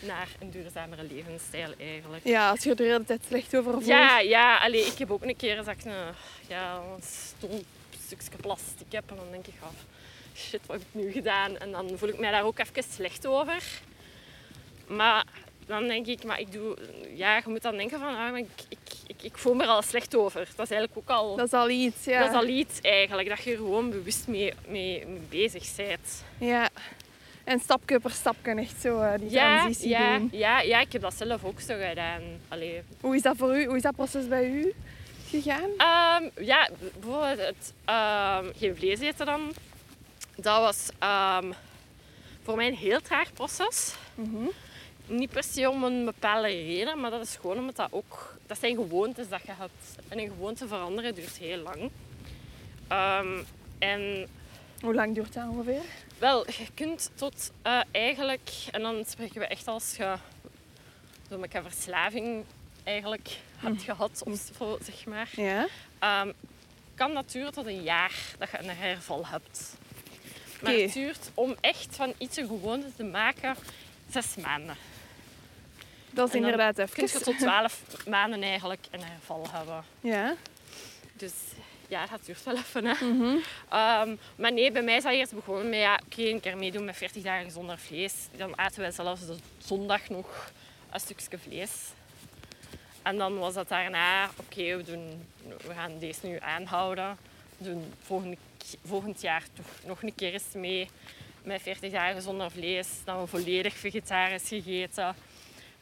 naar een duurzamere levensstijl eigenlijk. Ja, als je er de hele tijd slecht over voelt. Ja, ja allee, ik heb ook een keer ik een, ja, een stom stukje plastic heb en dan denk ik, ah, shit, wat heb ik nu gedaan? En dan voel ik mij daar ook even slecht over. Maar dan denk ik, maar ik doe, ja, je moet dan denken van, ah, maar ik, ik, ik, ik voel me er al slecht over. Dat is eigenlijk ook al, Dat is al iets, ja. dat is al iets eigenlijk, dat je er gewoon bewust mee, mee, mee bezig bent. Ja. En stapje per stapje echt zo eh, die Ja, transitie ja, doen. ja, ja, ik heb dat zelf ook zo gedaan. Allee, Hoe is dat voor u? Hoe is dat proces bij u gegaan? Ehm, ja, bijvoorbeeld het ehm, geen vlees eten dan. Dat was ehm, voor mij een heel traag proces. Niet per se om een bepaalde reden, maar dat is gewoon omdat dat ook... Dat zijn gewoontes dat je hebt. En een gewoonte veranderen duurt heel lang. Ehm, en Hoe lang duurt dat ongeveer? wel, je kunt tot eh, eigenlijk... En dan spreken we echt als je zo met een verslaving eigenlijk hebt gehad, of zo, zeg maar. Ja. Ehm, kan dat duren tot een jaar dat je een herval hebt. Maar het duurt om echt van iets een gewoonte te maken zes maanden. Dat is inderdaad kun je even. tot 12 maanden eigenlijk een herval hebben. Ja. Dus ja, dat duurt wel even. Hè. Mhm. Ehm, maar nee, bij mij is dat eerst begonnen met ja, oké, een keer meedoen met 40 dagen zonder vlees. Dan aten wij zelfs de zondag nog een stukje vlees. En dan was dat daarna, oké, we, doen- we gaan deze nu aanhouden. We doen volgende, volgend jaar toch nog een keer eens mee met 40 dagen zonder vlees. Dan hebben we volledig vegetarisch gegeten.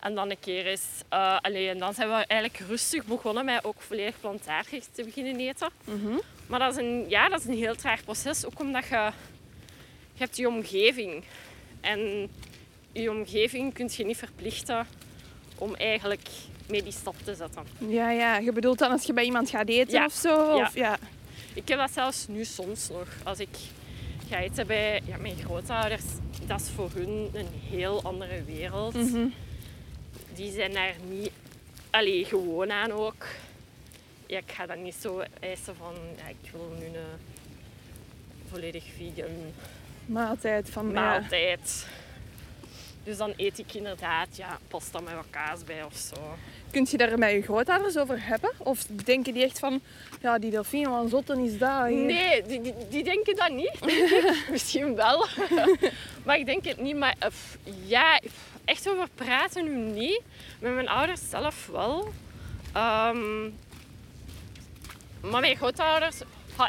En dan een keer eens... eh, allee, en dan zijn we eigenlijk rustig begonnen met ook volledig plantaardig te beginnen eten. Mhm. Maar dat is, een, ja, dat is een heel traag proces, ook omdat je, je hebt je omgeving. En je omgeving kun je niet verplichten om eigenlijk mee die stap te zetten. Ja, ja. Je bedoelt dan als je bij iemand gaat eten Ja. of zo? Ja. Of, ja. Ik heb dat zelfs nu soms nog. Als ik ga eten bij ja, mijn grootouders, dat is voor hun een heel andere wereld. Mhm. Die zijn daar niet allee, gewoon aan ook. Ja, ik ga dan niet zo eisen van, ja, ik wil nu een volledig vegan Maaltijd van... ja. maaltijd. Dus dan eet ik inderdaad ja, pasta met wat kaas bij of zo. Kunt je daar met je grootouders over hebben? Of denken die echt van, ja, die delfien, wat zotten is dat? hier? Nee, die, die, die denken dat niet. denk. Misschien wel. maar ik denk het niet. Maar eh, ja, echt over praten nu niet. Met mijn ouders zelf wel. Ehm, maar mijn grootouders,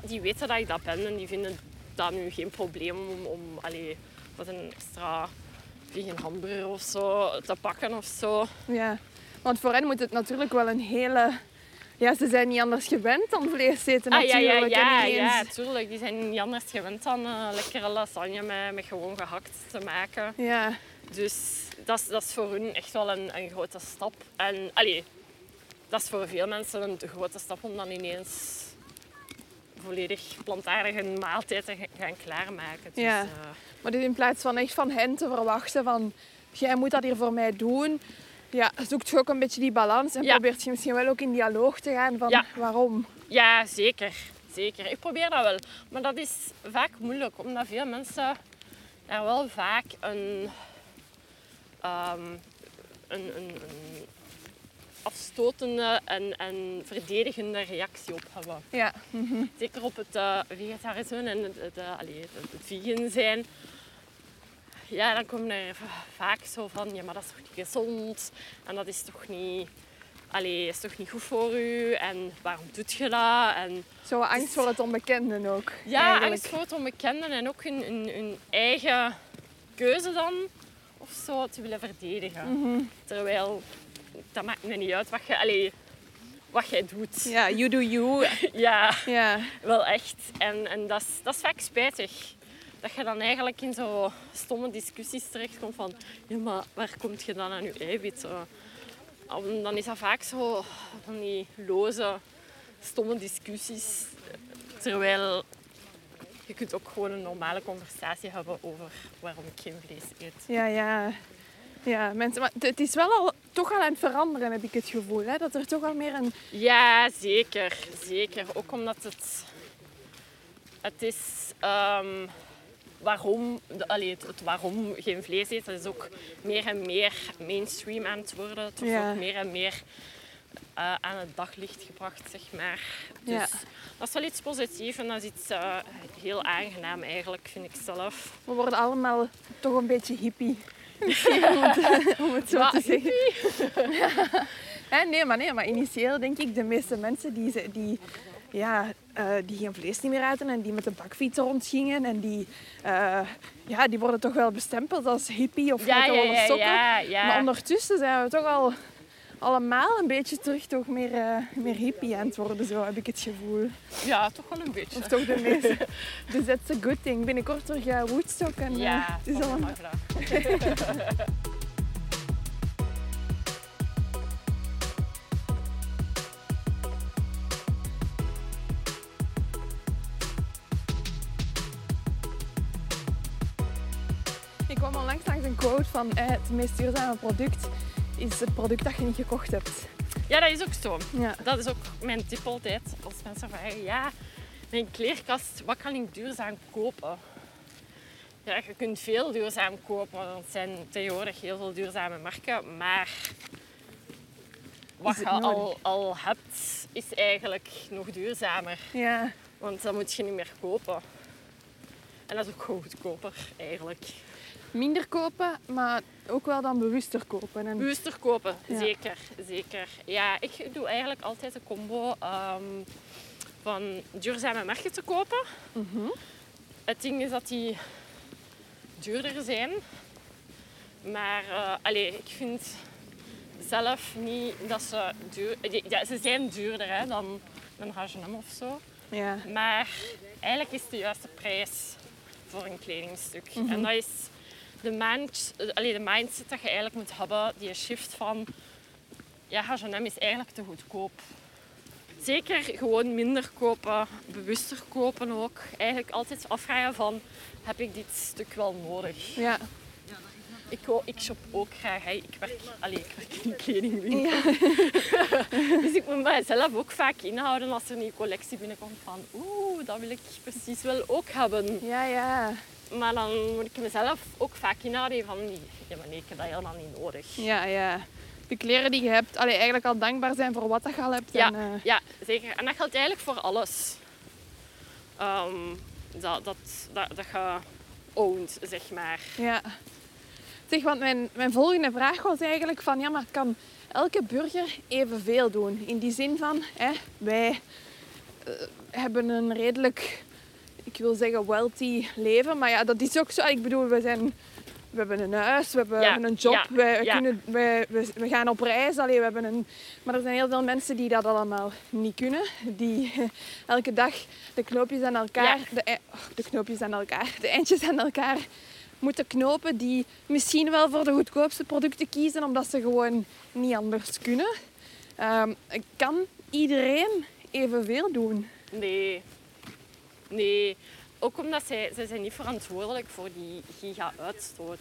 die weten dat ik dat ben. En die vinden dat nu geen probleem om, om allee, wat een extra vegan hamburger of zo te pakken of zo. Ja. Want voor hen moet het natuurlijk wel een hele... Ja, ze zijn niet anders gewend dan vlees eten Ah, ja, natuurlijk. ja, ja, ineens- ja, tuurlijk. Die zijn niet anders gewend dan eh, lekkere lasagne met, met gewoon gehakt te maken. Ja. Dus dat is, dat is voor hun echt wel een, een grote stap. En allee, dat is voor veel mensen een grote stap om dan ineens volledig plantaardige maaltijd te ga- gaan klaarmaken. Dus, Ja. eh, Maar dus in plaats van echt van hen te verwachten van... Jij moet dat hier voor mij doen. Ja, zoekt je ook een beetje die balans. En Ja. probeert je misschien wel ook in dialoog te gaan van Ja. waarom. ja, zeker. Zeker. Ik probeer dat wel. Maar dat is vaak moeilijk, omdat veel mensen daar wel vaak een, ehm, een, een, een afstotende en, en verdedigende reactie op hebben. Ja. Zeker op het eh, vegetarisme en het, het, eh, allee, het, het vegan zijn. Ja, dan komen er vaak zo van, ja, maar dat is toch niet gezond? En dat is toch niet, allee, is toch niet goed voor u? En waarom doet je dat? En Zo angst voor het onbekende ook. ja, eigenlijk. angst voor het onbekende en ook hun, hun, hun eigen keuze dan of zo te willen verdedigen. Mhm. Terwijl, dat maakt me niet uit wat je, wat jij doet. Ja, you do you. ja. Ja. Wel echt. En, en dat, is, dat is vaak spijtig. Dat je dan eigenlijk in zo stomme discussies terechtkomt van... Ja, maar waar komt je dan aan je eiwitten? En Dan is dat vaak zo van die loze, stomme discussies. Terwijl je kunt ook gewoon een normale conversatie hebben over waarom ik geen vlees eet. Ja, ja. Ja, mensen, maar het is wel al, toch al aan het veranderen, heb ik het gevoel. Hè? Dat er toch al meer een... Ja, zeker. Zeker. Ook omdat het... Het is... ehm, waarom... De, allee, het, het waarom geen vlees eten is ook meer en meer mainstream aan het worden. Het wordt Ja. ook meer en meer eh, aan het daglicht gebracht, zeg maar. Dus Ja. dat is wel iets positiefs en dat is iets eh, heel aangenaam eigenlijk, vind ik zelf. We worden allemaal toch een beetje hippie. Misschien om het, om het zo Maar te zeggen. Hè, nee, maar nee, maar initieel denk ik de meeste mensen die, ze- die, ja, eh, die geen vlees niet meer aten en die met de bakfiets rondgingen en die, ja, die worden toch wel bestempeld als hippie of Ja, ja, ja, sokken. ja, ja. Maar ondertussen zijn we toch al allemaal een beetje terug toch meer, eh, meer hippie aan het worden, zo heb ik het gevoel. Ja, toch wel een beetje. Of toch de meeste. Dus that's a good thing. Binnenkort terug uh, Woodstock en eh, Ja, het is al een maar voilà. Ik kwam al langs langs een quote van eh, het meest duurzame product is het product dat je niet gekocht hebt. Ja, dat is ook zo. Ja. Dat is ook mijn tip altijd. Als mensen vragen, ja, mijn kleerkast, wat kan ik duurzaam kopen? Ja, je kunt veel duurzaam kopen. Er zijn tegenwoordig heel veel duurzame merken. Maar wat je al, al hebt, is eigenlijk nog duurzamer. Ja. Want dan moet je niet meer kopen. En dat is ook gewoon goedkoper, eigenlijk. Minder kopen, maar ook wel dan bewuster kopen. En... Bewuster kopen, Ja. zeker, zeker. Ja, ik doe eigenlijk altijd een combo ehm, van duurzame merken te kopen. Mhm. Het ding is dat die duurder zijn. Maar eh allee, ik vind zelf niet dat ze duur... Ja, ze zijn duurder hè, dan een H&M of zo. Ja. Maar eigenlijk is het de juiste prijs voor een kledingstuk. En dat is de, mind, allee, de mindset dat je eigenlijk moet hebben, die shift van ja, H&M is eigenlijk te goedkoop. Zeker gewoon minder kopen, bewuster kopen ook. Eigenlijk altijd afvragen van, heb ik dit stuk wel nodig? Ja. Ik, ik shop ook graag. Hè. Ik, werk, allee, ik werk in een kledingwinkel. Ja. Dus ik moet mijzelf ook vaak inhouden als er een nieuwe collectie binnenkomt van oeh, dat wil ik precies wel ook hebben. Ja, ja. Maar dan moet ik mezelf ook vaak inhouden van ja, maar nee, ik heb dat helemaal niet nodig. Ja, ja. De kleren die je hebt, allee, eigenlijk al dankbaar zijn voor wat dat je al hebt. Ja, En, eh, ja, zeker. En dat geldt eigenlijk voor alles. Ehm, dat, dat, dat, dat je ownt, zeg maar. ja. Zeg, want mijn, mijn volgende vraag was eigenlijk van, ja, maar kan elke burger evenveel doen? In die zin van, hè, wij eh, hebben een redelijk, ik wil zeggen, wealthy leven. Maar ja, dat is ook zo. Ik bedoel, we zijn... We hebben een huis, we hebben Ja, een job, ja, ja. Kunnen, wij, we, we gaan op reis. Allee, we hebben een, maar er zijn heel veel mensen die dat allemaal niet kunnen. Die elke dag de knoopjes aan elkaar, de, oh, de knoopjes aan elkaar, de eindjes aan elkaar moeten knopen. Die misschien wel voor de goedkoopste producten kiezen, omdat ze gewoon niet anders kunnen. Ehm, kan iedereen evenveel doen? Nee. Nee. Ook omdat zij, zij zijn niet verantwoordelijk voor die giga-uitstoot.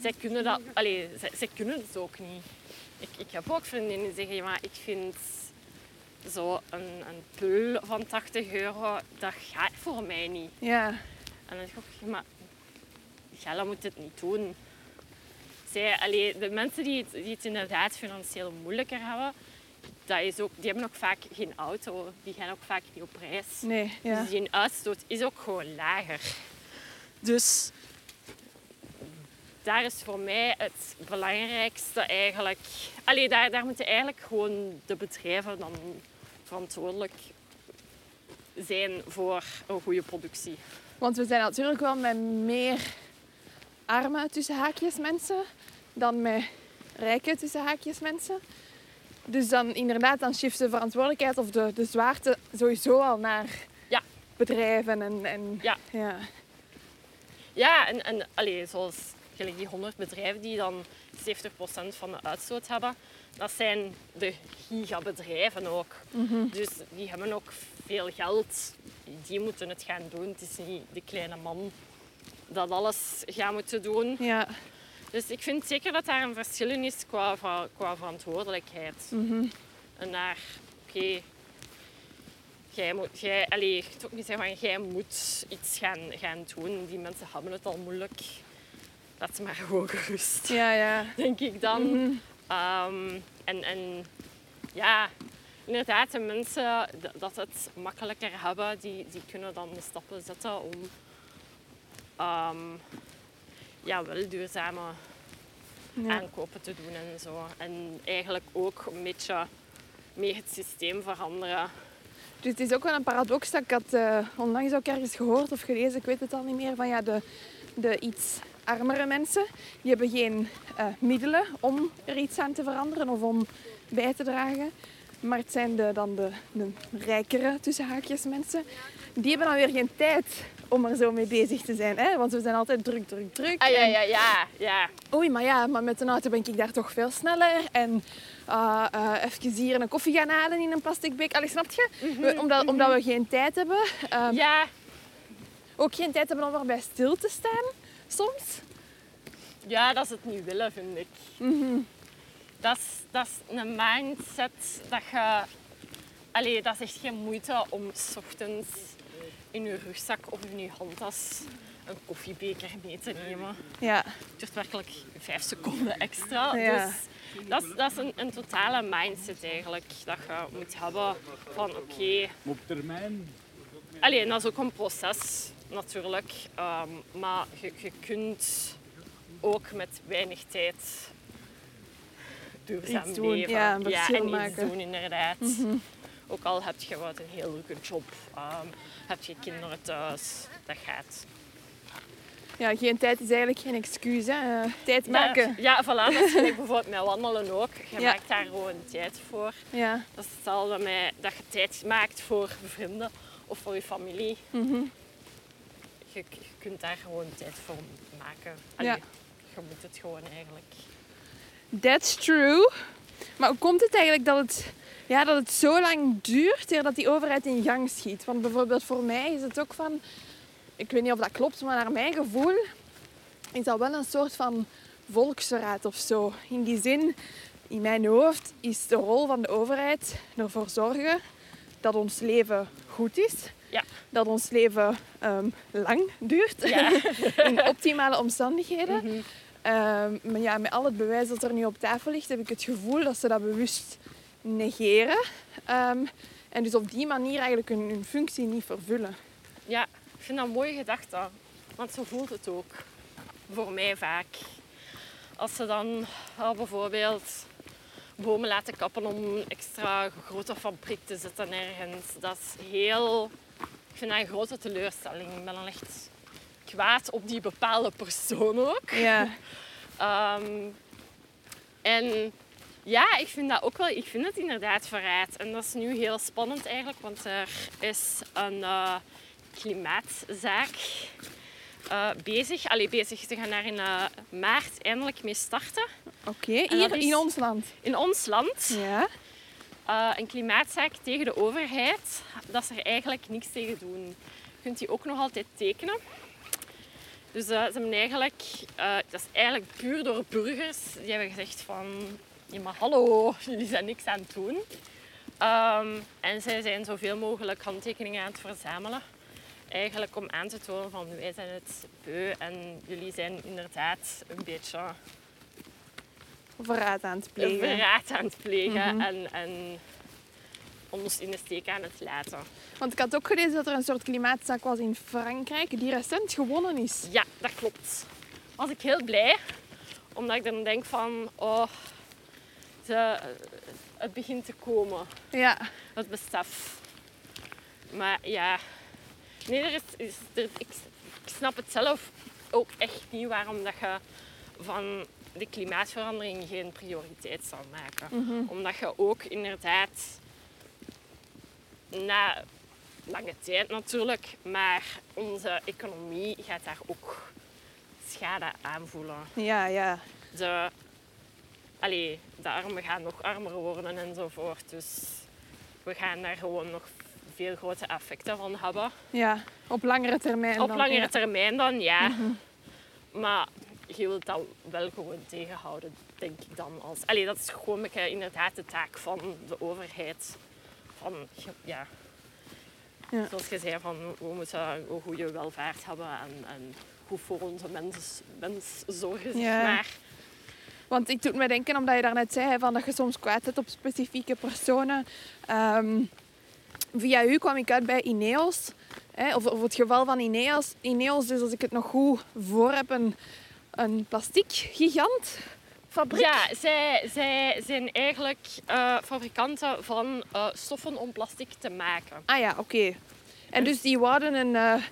Zij kunnen dat... Allee, zij, zij kunnen het ook niet. Ik, ik heb ook vriendinnen die zeggen, maar ik vind zo een, een pul van 80 euro, dat gaat voor mij niet. Ja, En dan denk ik maar Gella moet het niet doen. Zij, allee, de mensen die het, die het inderdaad financieel moeilijker hebben, dat is ook, die hebben ook vaak geen auto. Die gaan ook vaak niet op reis. nee, ja. Dus die uitstoot is ook gewoon lager. Dus daar is voor mij het belangrijkste eigenlijk... Allee, daar, daar moeten eigenlijk gewoon de bedrijven dan verantwoordelijk zijn voor een goede productie. Want we zijn natuurlijk wel met meer arme tussen haakjes mensen dan met rijke tussen haakjes mensen. Dus dan inderdaad, dan shift de verantwoordelijkheid of de, de zwaarte sowieso al naar Ja. bedrijven. En, en, Ja. ja. Ja, en, en allee, zoals gelijk die 100 bedrijven die dan 70% van de uitstoot hebben, dat zijn de gigabedrijven ook. Dus die hebben ook veel geld. Die moeten het gaan doen. Het is niet de kleine man dat alles gaat moeten doen. Ja. Dus ik vind zeker dat daar een verschil in is qua, qua verantwoordelijkheid. Mhm. En naar, oké, jij moet, jij, ik ook niet zeggen van jij moet iets gaan, gaan doen. Die mensen hebben het al moeilijk. Laat ze maar gewoon gerust, Ja, ja. denk ik dan. Mhm. Ehm, en, en ja, inderdaad, de mensen dat het makkelijker hebben, die, die kunnen dan de stappen zetten om ehm, ja, wel duurzame Ja. aankopen te doen en zo. En eigenlijk ook een beetje mee het systeem veranderen. Dus het is ook wel een paradox dat ik had eh, onlangs ook ergens gehoord of gelezen, ik weet het al niet meer, van ja, de, de iets armere mensen, die hebben geen eh, middelen om er iets aan te veranderen of om bij te dragen. Maar het zijn de, dan de, de rijkere, tussen haakjes, mensen, die hebben dan weer geen tijd om er zo mee bezig te zijn. Hè? Want we zijn altijd druk, druk, druk. Ah ja, ja, ja. ja. Oei, maar ja, maar met een auto ben ik daar toch veel sneller. En eh eh, even hier een koffie gaan halen in een plastic beek. Allee, snap je? We- omdat, omdat we geen tijd hebben. ehm, Ja, Ook geen tijd hebben om erbij stil te staan, soms. ja, dat is het niet willen, vind ik. Dat, is, dat is een mindset dat je... Allee, dat is echt geen moeite om s ochtends in je rugzak of in je handtas een koffiebeker mee te nemen. Ja, Het duurt werkelijk vijf seconden extra. Ja. Dus Dat is, dat is een, een totale mindset eigenlijk dat je moet hebben van oké, op termijn, Allee, en dat is ook een proces natuurlijk. Ehm, maar je, je kunt ook met weinig tijd duurzaam Iets doen, leven. ja, een verschil en iets maken. Mhm. doen inderdaad. Ook al heb je wat een heel leuke job, ehm, heb je kinderen thuis, dat gaat. Ja, geen tijd is eigenlijk geen excuus. Hè. Eh, tijd maken. Ja, ja voilà. Dat is gelijk bijvoorbeeld met wandelen ook. Je Ja. maakt daar gewoon tijd voor. Ja. Dat is hetzelfde met dat je tijd maakt voor vrienden of voor je familie. Mhm. je, je kunt daar gewoon tijd voor maken. Allee, Ja. Je moet het gewoon eigenlijk. That's true. Maar hoe komt het eigenlijk dat het, ja, dat het zo lang duurt eer dat die overheid in gang schiet? Want bijvoorbeeld voor mij is het ook van... Ik weet niet of dat klopt, maar naar mijn gevoel is dat wel een soort van volksverraad of zo. In die zin, in mijn hoofd is de rol van de overheid ervoor zorgen dat ons leven goed is. Ja. Dat ons leven ehm, lang duurt. Ja. in optimale omstandigheden. Mhm. Ehm, maar ja, met al het bewijs dat er nu op tafel ligt, heb ik het gevoel dat ze dat bewust negeren. Ehm, en dus op die manier eigenlijk hun, hun functie niet vervullen. ja, ik vind dat een mooie gedachte. Want zo voelt het ook. Voor mij vaak. Als ze dan eh, bijvoorbeeld bomen laten kappen om een extra grote fabriek te zetten ergens. Dat is heel... Ik vind dat een grote teleurstelling. Ik ben dan echt kwaad op die bepaalde persoon ook. Ja, Ehm, en ja, ik vind dat ook wel. Ik vind het inderdaad verraad. En dat is nu heel spannend eigenlijk, want er is een eh, klimaatzaak eh, bezig. Allee, bezig. Ze gaan daar in eh, maart eindelijk mee starten. oké. Hier in ons land. In ons land. Ja. een klimaatzaak tegen de overheid. Dat ze er eigenlijk niks tegen doen. Je kunt die ook nog altijd tekenen. Dus ze hebben eigenlijk, eh, dat is eigenlijk puur door burgers, die hebben gezegd van, ja maar hallo, jullie zijn niks aan het doen. Ehm, en zij zijn zoveel mogelijk handtekeningen aan het verzamelen. Eigenlijk om aan te tonen van wij zijn het beu en jullie zijn inderdaad een beetje Verraad aan het plegen. verraad aan het plegen Mhm. en, en ons in de steek aan het laten. Want ik had ook gelezen dat er een soort klimaatzaak was in Frankrijk die recent gewonnen is. Ja, dat klopt. Was ik heel blij, omdat ik dan denk van, oh, ze, het begint te komen, Ja, het besef. Maar ja, nee, er is, is er, ik, ik snap het zelf ook echt niet waarom dat je van de klimaatverandering geen prioriteit zou maken. Omdat je ook inderdaad na lange tijd natuurlijk, maar onze economie gaat daar ook schade aan voelen. ja, ja. De, allee, de armen gaan nog armer worden enzovoort. Dus we gaan daar gewoon nog veel grote effecten van hebben. Ja, op langere termijn. Op dan, langere ja. termijn dan, ja. Maar je wilt dat wel gewoon tegenhouden, denk ik dan. Als, allee, dat is gewoon een beetje inderdaad de taak van de overheid. Van, ja, Ja. zoals je zei, van, we moeten een goede welvaart hebben en, en goed voor onze mens, mens zorgen, zeg Ja. maar. Want ik doet me denken, omdat je daarnet zei van dat je soms kwaad zet op specifieke personen. Ehm, via u kwam ik uit bij Ineos. Hè, of, of het geval van Ineos. Ineos, dus als ik het nog goed voor heb, een, een plastic gigant fabriek. Ja, zij, zij zijn eigenlijk eh, fabrikanten van eh, stoffen om plastic te maken. Ah ja, oké. En dus die wouden een, eh,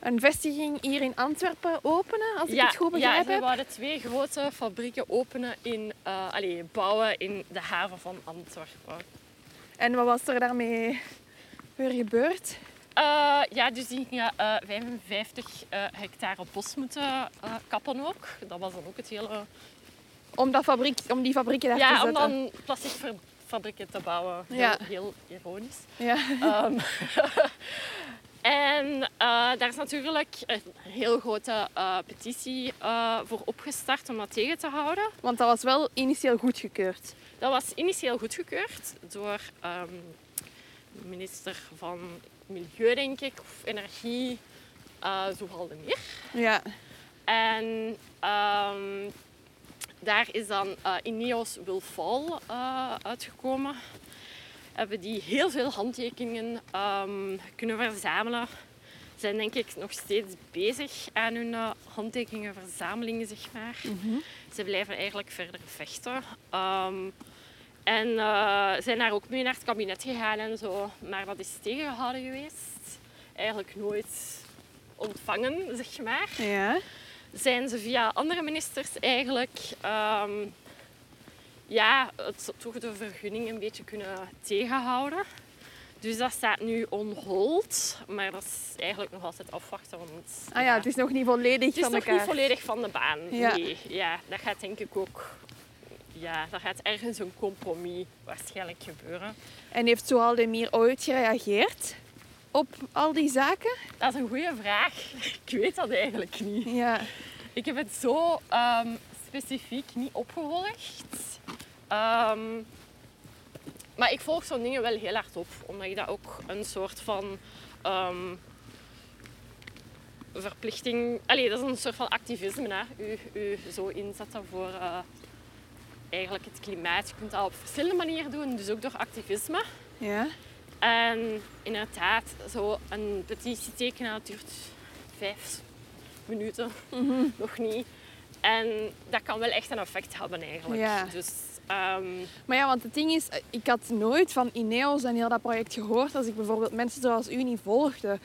een vestiging hier in Antwerpen openen, als ik ja, het goed ja, begrijp zij heb. wouden twee grote fabrieken openen in, allee, bouwen in de haven van Antwerpen. En wat was er daarmee weer gebeurd? Eh, ja, dus die gingen eh, 55 eh, hectare bos moeten kappen ook. Dat was dan ook het hele... Om, dat fabriek, om die fabrieken daar te Ja, om zetten. dan plasticfabrieken te bouwen. Heel, Ja. heel ironisch. Ja. Ehm, en eh, daar is natuurlijk een heel grote eh, petitie eh, voor opgestart om dat tegen te houden. Want dat was wel initieel goedgekeurd. Dat was initieel goedgekeurd door de minister van Milieu, denk ik, of Energie, uh, Zoal de Meer. Ja. En ehm, daar is dan uh, Ineos Will Fall uh, uitgekomen. Hebben die heel veel handtekeningen um, kunnen verzamelen. Zijn denk ik nog steeds bezig aan hun uh, handtekeningenverzamelingen, zeg maar. Mm -hmm. Ze blijven eigenlijk verder vechten. Um, en zijn daar ook mee naar het kabinet gegaan en zo. Maar dat is tegengehouden geweest. Eigenlijk nooit ontvangen, zeg maar. Ja zijn ze via andere ministers eigenlijk um, ja, het, toch de vergunning een beetje kunnen tegenhouden. Dus dat staat nu on hold, maar dat is eigenlijk nog altijd afwachten. Want, ah ja, het is nog niet volledig van elkaar. Het is nog niet volledig van de baan. Ja. Nee, ja, dat gaat denk ik ook... Ja, dat gaat ergens een compromis waarschijnlijk gebeuren. En heeft Zoaldemir ooit gereageerd? op al die zaken? Dat is een goede vraag. Ik weet dat eigenlijk niet. Ja. Ik heb het zo um, specifiek niet opgevolgd. Um, maar ik volg zo'n dingen wel heel hard op. Omdat ik dat ook een soort van um, verplichting... Allee, dat is een soort van activisme. Hè. U, u zo inzetten voor uh, eigenlijk het klimaat. Je kunt dat op verschillende manieren doen. Dus ook door activisme. Ja. En inderdaad, zo een petitie tekenen, dat duurt vijf minuten, mm nog niet. En dat kan wel echt een effect hebben eigenlijk. Ja. Dus, um... Maar ja, want het ding is, ik had nooit van Ineos en heel dat project gehoord als ik bijvoorbeeld mensen zoals u niet volgde.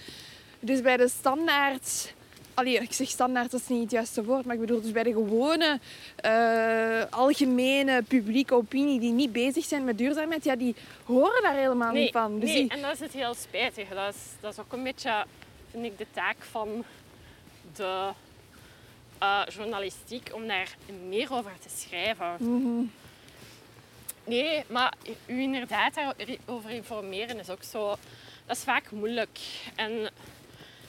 Dus bij de standaard Allee, ik zeg standaard, dat is niet het juiste woord, maar ik bedoel dus bij de gewone uh, algemene publieke opinie die niet bezig zijn met duurzaamheid, ja, die horen daar helemaal nee, niet van. Dus nee, en dat is het heel spijtig. Dat is, dat is ook een beetje, vind ik, de taak van de uh, journalistiek om daar meer over te schrijven. Mm -hmm. Nee, maar u inderdaad daarover informeren is ook zo... Dat is vaak moeilijk. En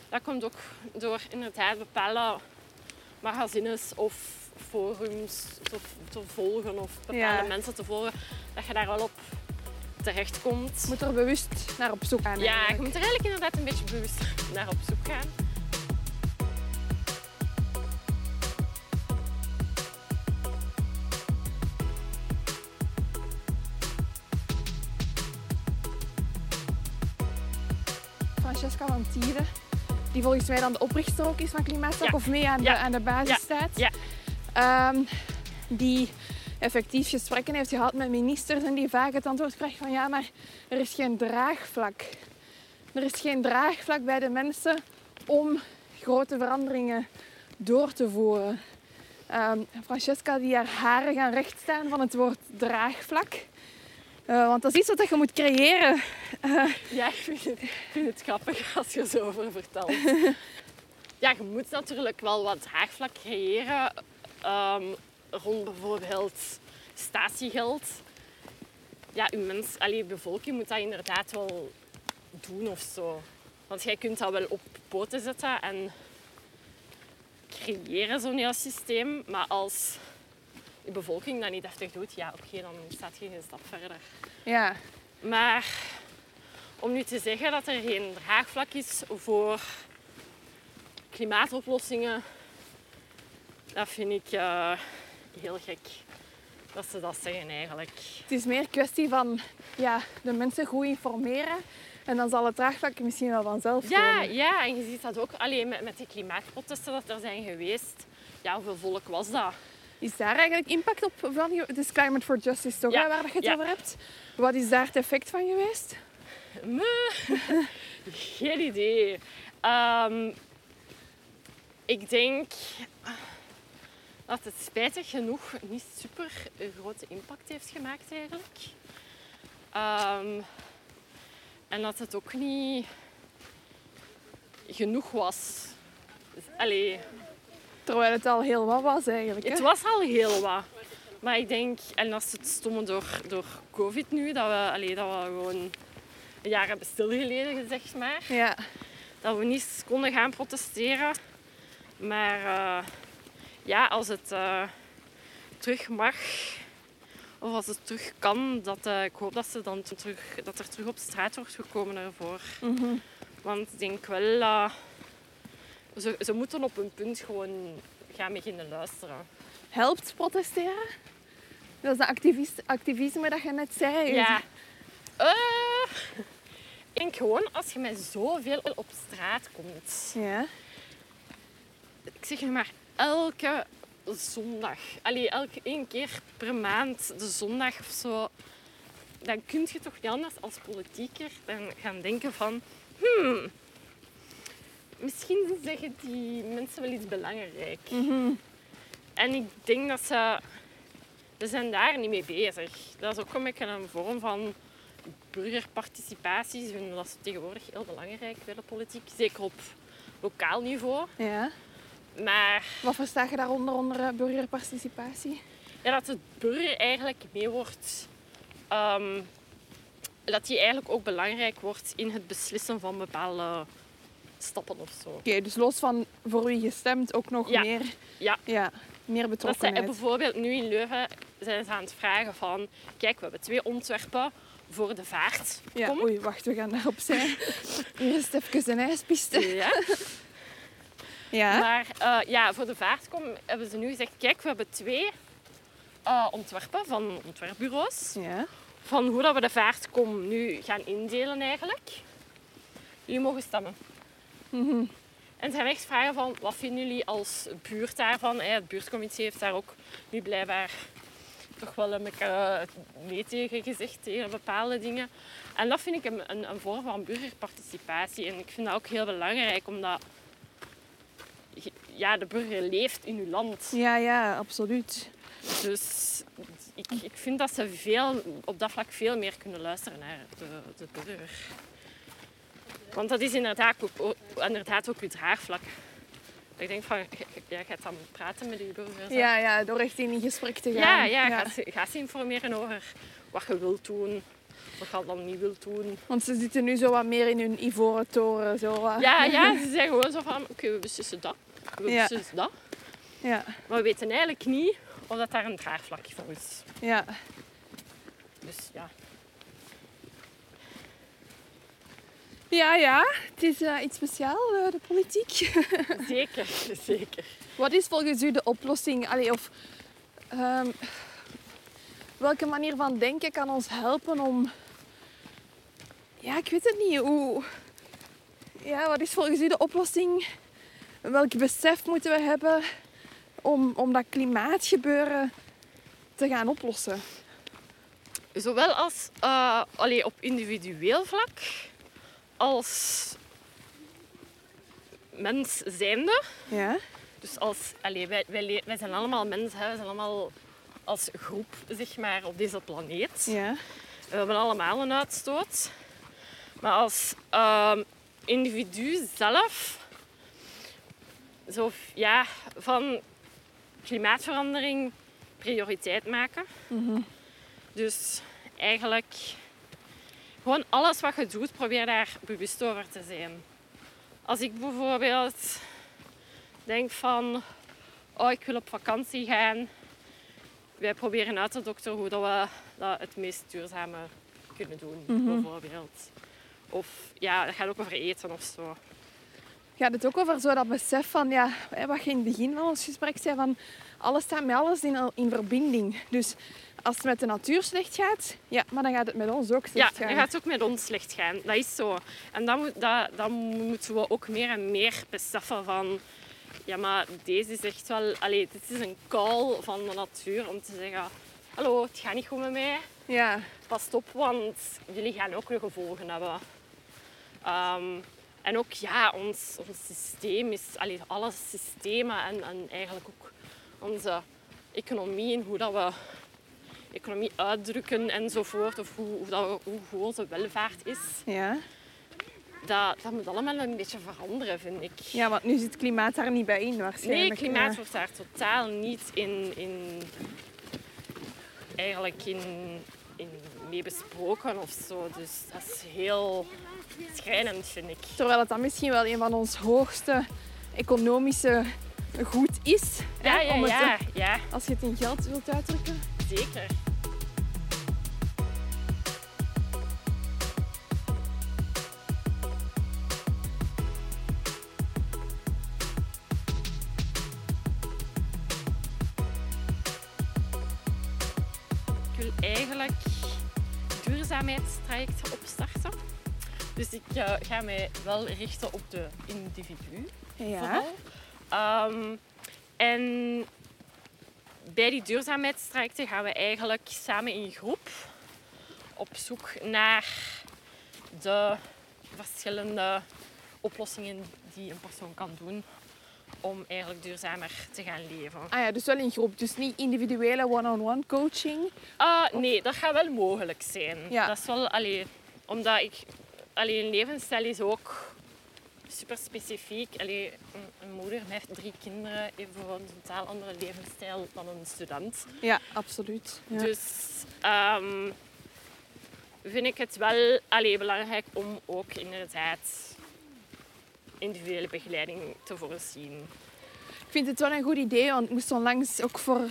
dat komt ook door inderdaad bepaalde magazines of forums te, te volgen of bepaalde ja. mensen te volgen, dat je daar wel op terechtkomt. Je moet er bewust naar op zoek gaan. Ja, eigenlijk. je moet er eigenlijk inderdaad een beetje bewust naar op zoek gaan. Francesca van Tieren die volgens mij dan de oprichter ook is van Klimaatstop, of mee aan de, aan de basis staat. Ja. Um, die effectief gesprekken heeft gehad met ministers en die vaak het antwoord krijgt van ja, maar er is geen draagvlak. Er is geen draagvlak bij de mensen om grote veranderingen door te voeren. Um, Francesca die haar haren gaan rechtstaan van het woord draagvlak. Uh, want dat is iets wat je moet creëren. Uh, ja, ik vind, het, ik vind, het, grappig als je zo over vertelt. ja, je moet natuurlijk wel wat draagvlak creëren um, rond bijvoorbeeld statiegeld. Ja, uw mens, allee, bevolking moet dat inderdaad wel doen of zo. Want jij kunt dat wel op poten zetten en creëren zo'n heel systeem. Maar als de bevolking dat niet deftig doet, ja oké, dan staat je geen stap verder. Ja. Maar om nu te zeggen dat er geen draagvlak is voor klimaatoplossingen, dat vind ik uh, heel gek dat ze dat zeggen eigenlijk. Het is meer kwestie van ja, de mensen goed informeren. En dan zal het draagvlak misschien wel vanzelf ja, komen. Ja, en je ziet dat ook alleen met, met de klimaatprotesten dat er zijn geweest. Ja, hoeveel volk was dat? Is daar eigenlijk impact op van? Is Climate for Justice toch, ja. waar je het ja. over hebt? Wat is daar het effect van geweest? Geen idee. Um, ik denk dat het spijtig genoeg niet super grote impact heeft gemaakt eigenlijk. Um, en dat het ook niet genoeg was. Allee, Terwijl het al heel wat was eigenlijk. Hè? Het was al heel wat. Maar ik denk, en dat is het stomme door, door COVID nu, dat we, allee, dat we gewoon een jaar hebben stilgeleden, zeg maar. Ja. Dat we niet konden gaan protesteren. Maar uh, ja, als het uh, terug mag, of als het terug kan, dat, uh, ik hoop dat, ze dan terug, dat er terug op straat wordt gekomen ervoor. Mm -hmm. Want ik denk wel ze, ze moeten op een punt gewoon gaan beginnen luisteren. helpt protesteren? Dat is dat activist, activisme dat je net zei. Ja. Eh, ik denk gewoon als je met zoveel op straat komt. Ja. Ik zeg nu maar elke zondag. Allee, elke één keer per maand, de zondag of zo. Dan kun je toch niet anders als politieker dan gaan denken van... Hmm, misschien zeggen die mensen wel iets belangrijk. En ik denk dat ze... Ze zijn daar niet mee bezig. Dat is ook een beetje een vorm van burgerparticipatie. Ze vinden dat tegenwoordig heel belangrijk bij de politiek. Zeker op lokaal niveau. ja. Maar Wat versta je daaronder onder eh, burgerparticipatie? ja, dat de burger eigenlijk mee wordt... ehm, dat die eigenlijk ook belangrijk wordt in het beslissen van bepaalde stappen of zo. Oké, dus los van voor wie je stemt, ook nog Ja. meer, Ja, ja, meer dat zij, betrokkenheid. bijvoorbeeld nu in Leuven zijn ze aan het vragen van... Kijk, we hebben twee ontwerpen voor de vaart. Ja, Kom. oei, wacht, we gaan daarop zijn. Het even een ijspiste. Ja. Ja. Maar eh, ja, voor de vaartkom hebben ze nu gezegd... Kijk, we hebben twee eh, ontwerpen van ontwerpbureaus. Ja. Van hoe dat we de vaartkom nu gaan indelen eigenlijk. Jullie mogen stemmen. Mhm. En ze gaan echt vragen van, wat vinden jullie als buurt daarvan? Het buurtcomité heeft daar ook nu blijkbaar toch wel een beetje eh, nee tegen gezegd, tegen bepaalde dingen. En dat vind ik een, een, een vorm van burgerparticipatie. En ik vind dat ook heel belangrijk, omdat ja, de burger leeft in uw land. ja, ja, absoluut. Dus ik, ik vind dat ze veel, op dat vlak veel meer kunnen luisteren naar de, de burger. Want dat is inderdaad ook, inderdaad ook uw draagvlak. Ik denk van, ja, je gaat dan praten met je burgers. Ja, ja, door echt in gesprek te gaan. ja, ja, Ga, ze, ga ze informeren over wat je wilt doen, wat je dan niet wilt doen. Want ze zitten nu zo wat meer in hun ivoren toren. Zo, wat. Ja, ja, ze zeggen gewoon zo van, oké, we beslissen dat, we Ja. beslissen dat. ja. Maar we weten eigenlijk niet of dat daar een draagvlak voor is. ja. Dus ja. Ja, ja, het is eh, iets speciaals, eh, de politiek. Zeker, zeker. Wat is volgens u de oplossing? Allee, of ehm, welke manier van denken kan ons helpen om. Ja, ik weet het niet. Hoe... Ja, wat is volgens u de oplossing? Welk besef moeten we hebben om, om dat klimaatgebeuren te gaan oplossen? Zowel als allee, op individueel vlak als mens zijnde. Ja, Dus als, allee, wij, wij, wij zijn allemaal mensen, hè, wij zijn allemaal als groep zeg maar, op deze planeet. ja, We hebben allemaal een uitstoot. Maar als ehm, individu zelf, zo, ja, van klimaatverandering prioriteit maken. Dus eigenlijk gewoon alles wat je doet, probeer daar bewust over te zijn. Als ik bijvoorbeeld denk van, oh ik wil op vakantie gaan, wij proberen uit te dokteren hoe dat we dat het meest duurzame kunnen doen, bijvoorbeeld. Of ja, dat gaat ook over eten of zo. Gaat het ook over zo dat besef van, ja, wat je in het begin van ons gesprek zei, van alles staat met alles in, in verbinding. Dus als het met de natuur slecht gaat, ja, maar dan gaat het met ons ook Ja, slecht dan gaan. gaat het ook met ons slecht gaan. Dat is zo. En dan, moet, dat, dan moeten we ook meer en meer beseffen van... Ja, maar deze is echt wel... Allee, dit is een call van de natuur om te zeggen... Hallo, het gaat niet goed met mij. Ja, Pas op, want jullie gaan ook weer gevolgen hebben. Ehm, en ook, ja, ons, ons systeem is... Allee, alle systemen en, en eigenlijk ook onze economie en hoe dat we economie uitdrukken enzovoort. Of hoe, hoe, dat hoe goed onze welvaart is. ja. Dat, dat moet allemaal een beetje veranderen, vind ik. ja, want nu zit klimaat daar niet bij in waarschijnlijk. Nee, klimaat Ja. wordt daar totaal niet in, in eigenlijk in, in mee besproken of zo. Dus dat is heel schrijnend, vind ik. Terwijl het dan misschien wel een van ons hoogste economische goed is. hè, Ja, ja, om het, ja, eh, ja, als je het in geld wilt uitdrukken. zeker. eigenlijk duurzaamheidstrajecten opstarten. Dus ik ga mij wel richten op de individu Ja. vooral. Ehm, en bij die duurzaamheidstrajecten gaan we eigenlijk samen in groep op zoek naar de verschillende oplossingen die een persoon kan doen om eigenlijk duurzamer te gaan leven. Ah ja, dus wel in groep. Dus niet individuele one-on-one coaching. Ah, nee, dat gaat wel mogelijk zijn. Ja. Dat is wel, allee, omdat ik, allee, een levensstijl is ook super specifiek. Allee, een, een moeder met drie kinderen heeft bijvoorbeeld een totaal andere levensstijl dan een student. Ja, absoluut. Ja. Dus ehm, vind ik het wel allee, belangrijk om ook inderdaad individuele begeleiding te voorzien. Ik vind het wel een goed idee, want ik moest onlangs ook voor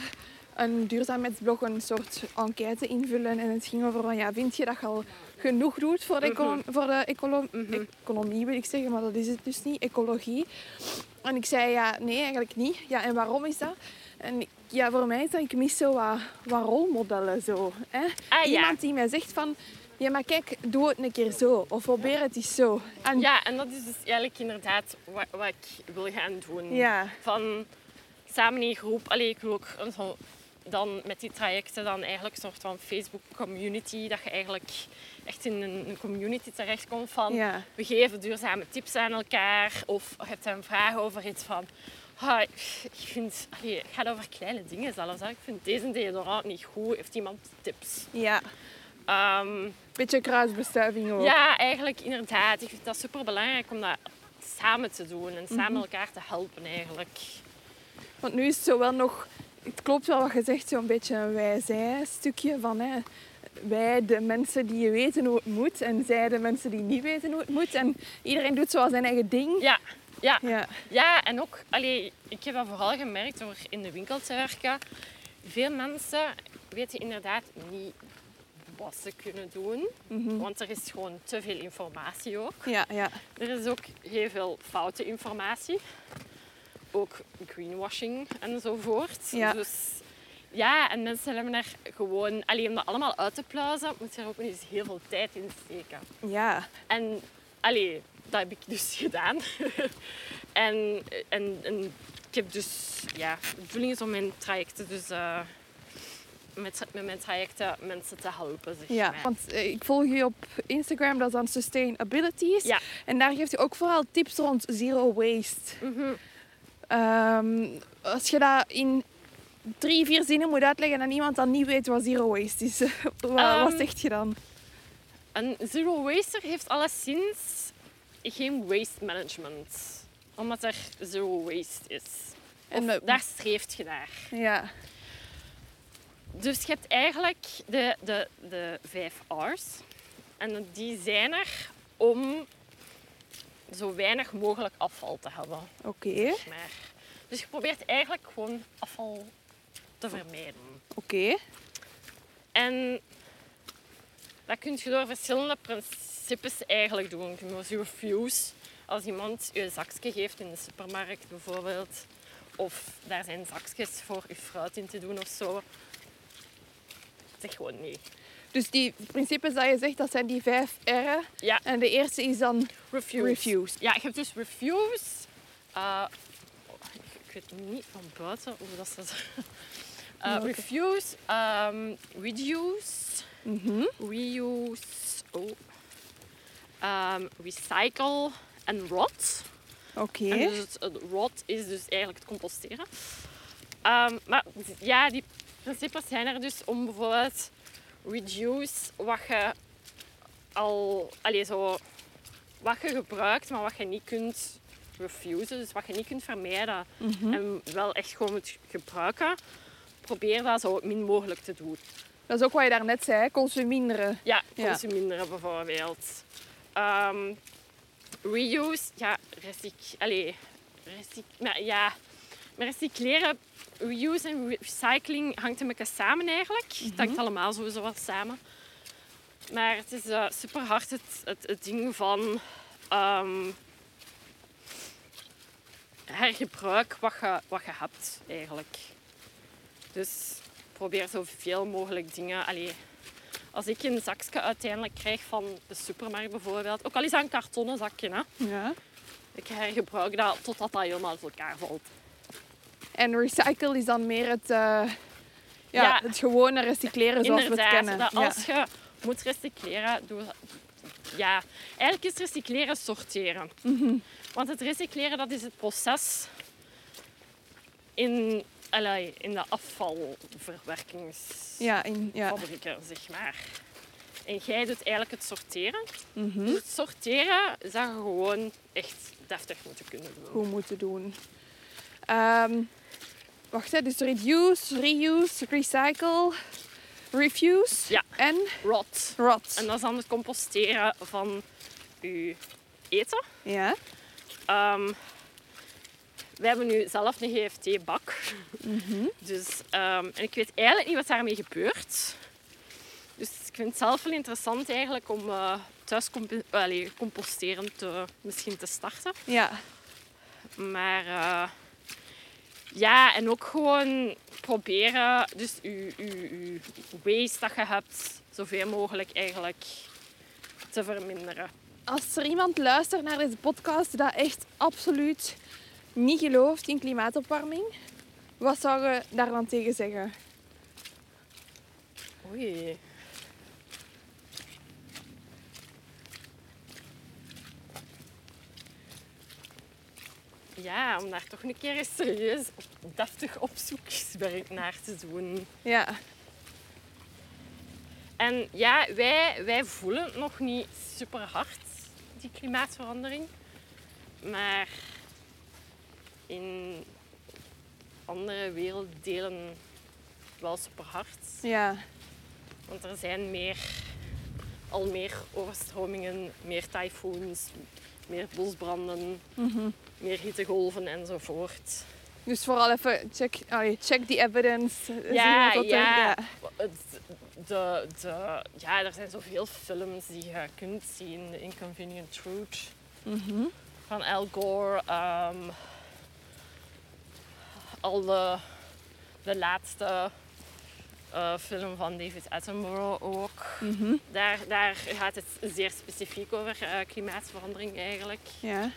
een duurzaamheidsblog een soort enquête invullen. En het ging over van, ja, vind je dat je al genoeg doet voor de, econo- voor de ecolo- economie, wil ik zeggen, maar dat is het dus niet, ecologie. En ik zei, ja, nee, eigenlijk niet. Ja, en waarom is dat? En ik- ja, voor mij is dat, ik mis zo wat, wat rolmodellen zo. Hè? Ah, ja. Iemand die mij zegt van, ja, maar kijk, doe het een keer zo. Of probeer het eens zo. En Ja, en dat is dus eigenlijk inderdaad wat, wat ik wil gaan doen. Ja. Van samen in groep. Allee, ik wil ook een dan met die trajecten dan eigenlijk een soort van Facebook community. Dat je eigenlijk echt in een, community terechtkomt van Ja. we geven duurzame tips aan elkaar. Of je hebt een vraag over iets van ah, ik vind, allee, het gaat over kleine dingen zelfs. Hè. Ik vind deze deodorant niet goed. Heeft iemand tips? ja. Ehm, Beetje kruisbestuiving ook. ja, eigenlijk inderdaad. Ik vind dat super belangrijk om dat samen te doen en samen elkaar te helpen eigenlijk. Want nu is het zo wel nog... Het klopt wel wat je zegt, zo'n beetje een wij-zij-stukje van... Hè, wij, de mensen die weten hoe het moet. En zij, de mensen die niet weten hoe het moet. En iedereen doet zo zijn eigen ding. Ja, ja, Ja. ja en ook, allee, ik heb dat vooral gemerkt door in de winkel te werken. Veel mensen weten inderdaad niet wat ze kunnen doen, want er is gewoon te veel informatie ook. Ja, ja. Er is ook heel veel foute informatie. Ook greenwashing enzovoort. Ja. Dus ja, en mensen hebben er gewoon... Alleen om dat allemaal uit te pluizen, moet je er ook eens heel veel tijd in steken. Ja. En allee, dat heb ik dus gedaan. en, en, en ik heb dus... Ja, de bedoeling is om mijn trajecten dus... eh, met, met mijn trajecten mensen te helpen, zeg ja. maar. Want eh, ik volg je op Instagram, dat is dan Sustainabilities. Ja. En daar geeft je ook vooral tips rond zero waste. Mhm. Ehm, als je dat in drie, vier zinnen moet uitleggen aan iemand dat niet weet wat zero waste is, wat, wat Ehm, zeg je dan? Een zero waster heeft alleszins geen waste management. Omdat er zero waste is. Of En, eh, daar streeft je naar. Ja. Dus je hebt eigenlijk de, de, de vijf R's. En die zijn er om zo weinig mogelijk afval te hebben. Oké. zeg Maar. Dus je probeert eigenlijk gewoon afval te vermijden. Oké. En dat kun je door verschillende principes eigenlijk doen. Je refuse. Als iemand je een zakje geeft in de supermarkt bijvoorbeeld. Of daar zijn zakjes voor je fruit in te doen of zo. Zeg gewoon nee. Dus die principes dat je zegt, dat zijn die vijf R'en. Ja, En de eerste is dan refuse. refuse. Ja, je hebt dus refuse. Uh, ik, weet niet van buiten hoe dat. Uh, Welke? refuse, um, reduce, Mhm. reuse, oh. um, recycle en rot. Oké. En dus het, het rot is dus eigenlijk het composteren. Ehm, maar ja, die principes zijn er dus om bijvoorbeeld reduce wat je al, allee, zo, wat je gebruikt, maar wat je niet kunt refusen, dus wat je niet kunt vermijden Mhm. en wel echt gewoon moet gebruiken. Probeer dat zo min mogelijk te doen. Dat is ook wat je daarnet zei, hè, consuminderen. Ja, Ja. consuminderen bijvoorbeeld. Ehm, reuse, ja, recyc... Allee, recyc... Maar ja, maar recycleren, reuse en recycling hangt een beetje samen eigenlijk. Het hangt allemaal sowieso wel samen. Maar het is eh, super hard het, het, het ding van ehm, hergebruik wat je, wat je hebt eigenlijk. Dus probeer zoveel mogelijk dingen. Allee, als ik een zakje uiteindelijk krijg van de supermarkt bijvoorbeeld, ook al is dat een kartonnen zakje, hè, Ja. ik hergebruik dat totdat dat helemaal uit elkaar valt. En recycle is dan meer het, eh, ja, Ja. het gewone recycleren zoals we het kennen. dat Ja. als je moet recycleren, doe ja, eigenlijk is recycleren sorteren. Mhm. Want het recycleren, dat is het proces in, allee, in de afvalverwerkingsfabrieken, Ja, in, ja. zeg maar. En jij doet eigenlijk het sorteren. Dus het sorteren zou je gewoon echt deftig moeten kunnen doen. Goed moeten doen. Ehm, wacht, hè. dus reduce, reuse, recycle, refuse Ja. en Rot. rot. En dat is dan het composteren van je eten. Ja. We hebben nu zelf een GFT-bak. Mhm. Dus, ehm, en ik weet eigenlijk niet wat daarmee gebeurt. Dus ik vind het zelf wel interessant eigenlijk om eh, thuis composteren te, misschien te starten. Ja. Maar eh, ja, en ook gewoon proberen dus je, waste dat je hebt zoveel mogelijk eigenlijk te verminderen. Als er iemand luistert naar deze podcast dat echt absoluut niet gelooft in klimaatopwarming, wat zou je daar dan tegen zeggen? Oei. Ja, om daar toch een keer eens serieus, deftig opzoekswerk naar te doen. Ja. En ja, wij, wij voelen het nog niet super hard, die klimaatverandering. Maar in andere werelddelen wel super hard. Ja. Want er zijn meer, al meer overstromingen, meer tyfoons, meer bosbranden, Mhm. meer hittegolven enzovoort. Dus vooral even check, allee, check the evidence. eh, Ja, er- ja. Het- De, de, ja, er zijn zoveel films die je kunt zien. The Inconvenient Truth Mhm. van Al Gore. ehm, al de, de laatste eh, film van David Attenborough ook. Mhm. Daar, daar gaat het zeer specifiek over eh, klimaatverandering eigenlijk. Ja.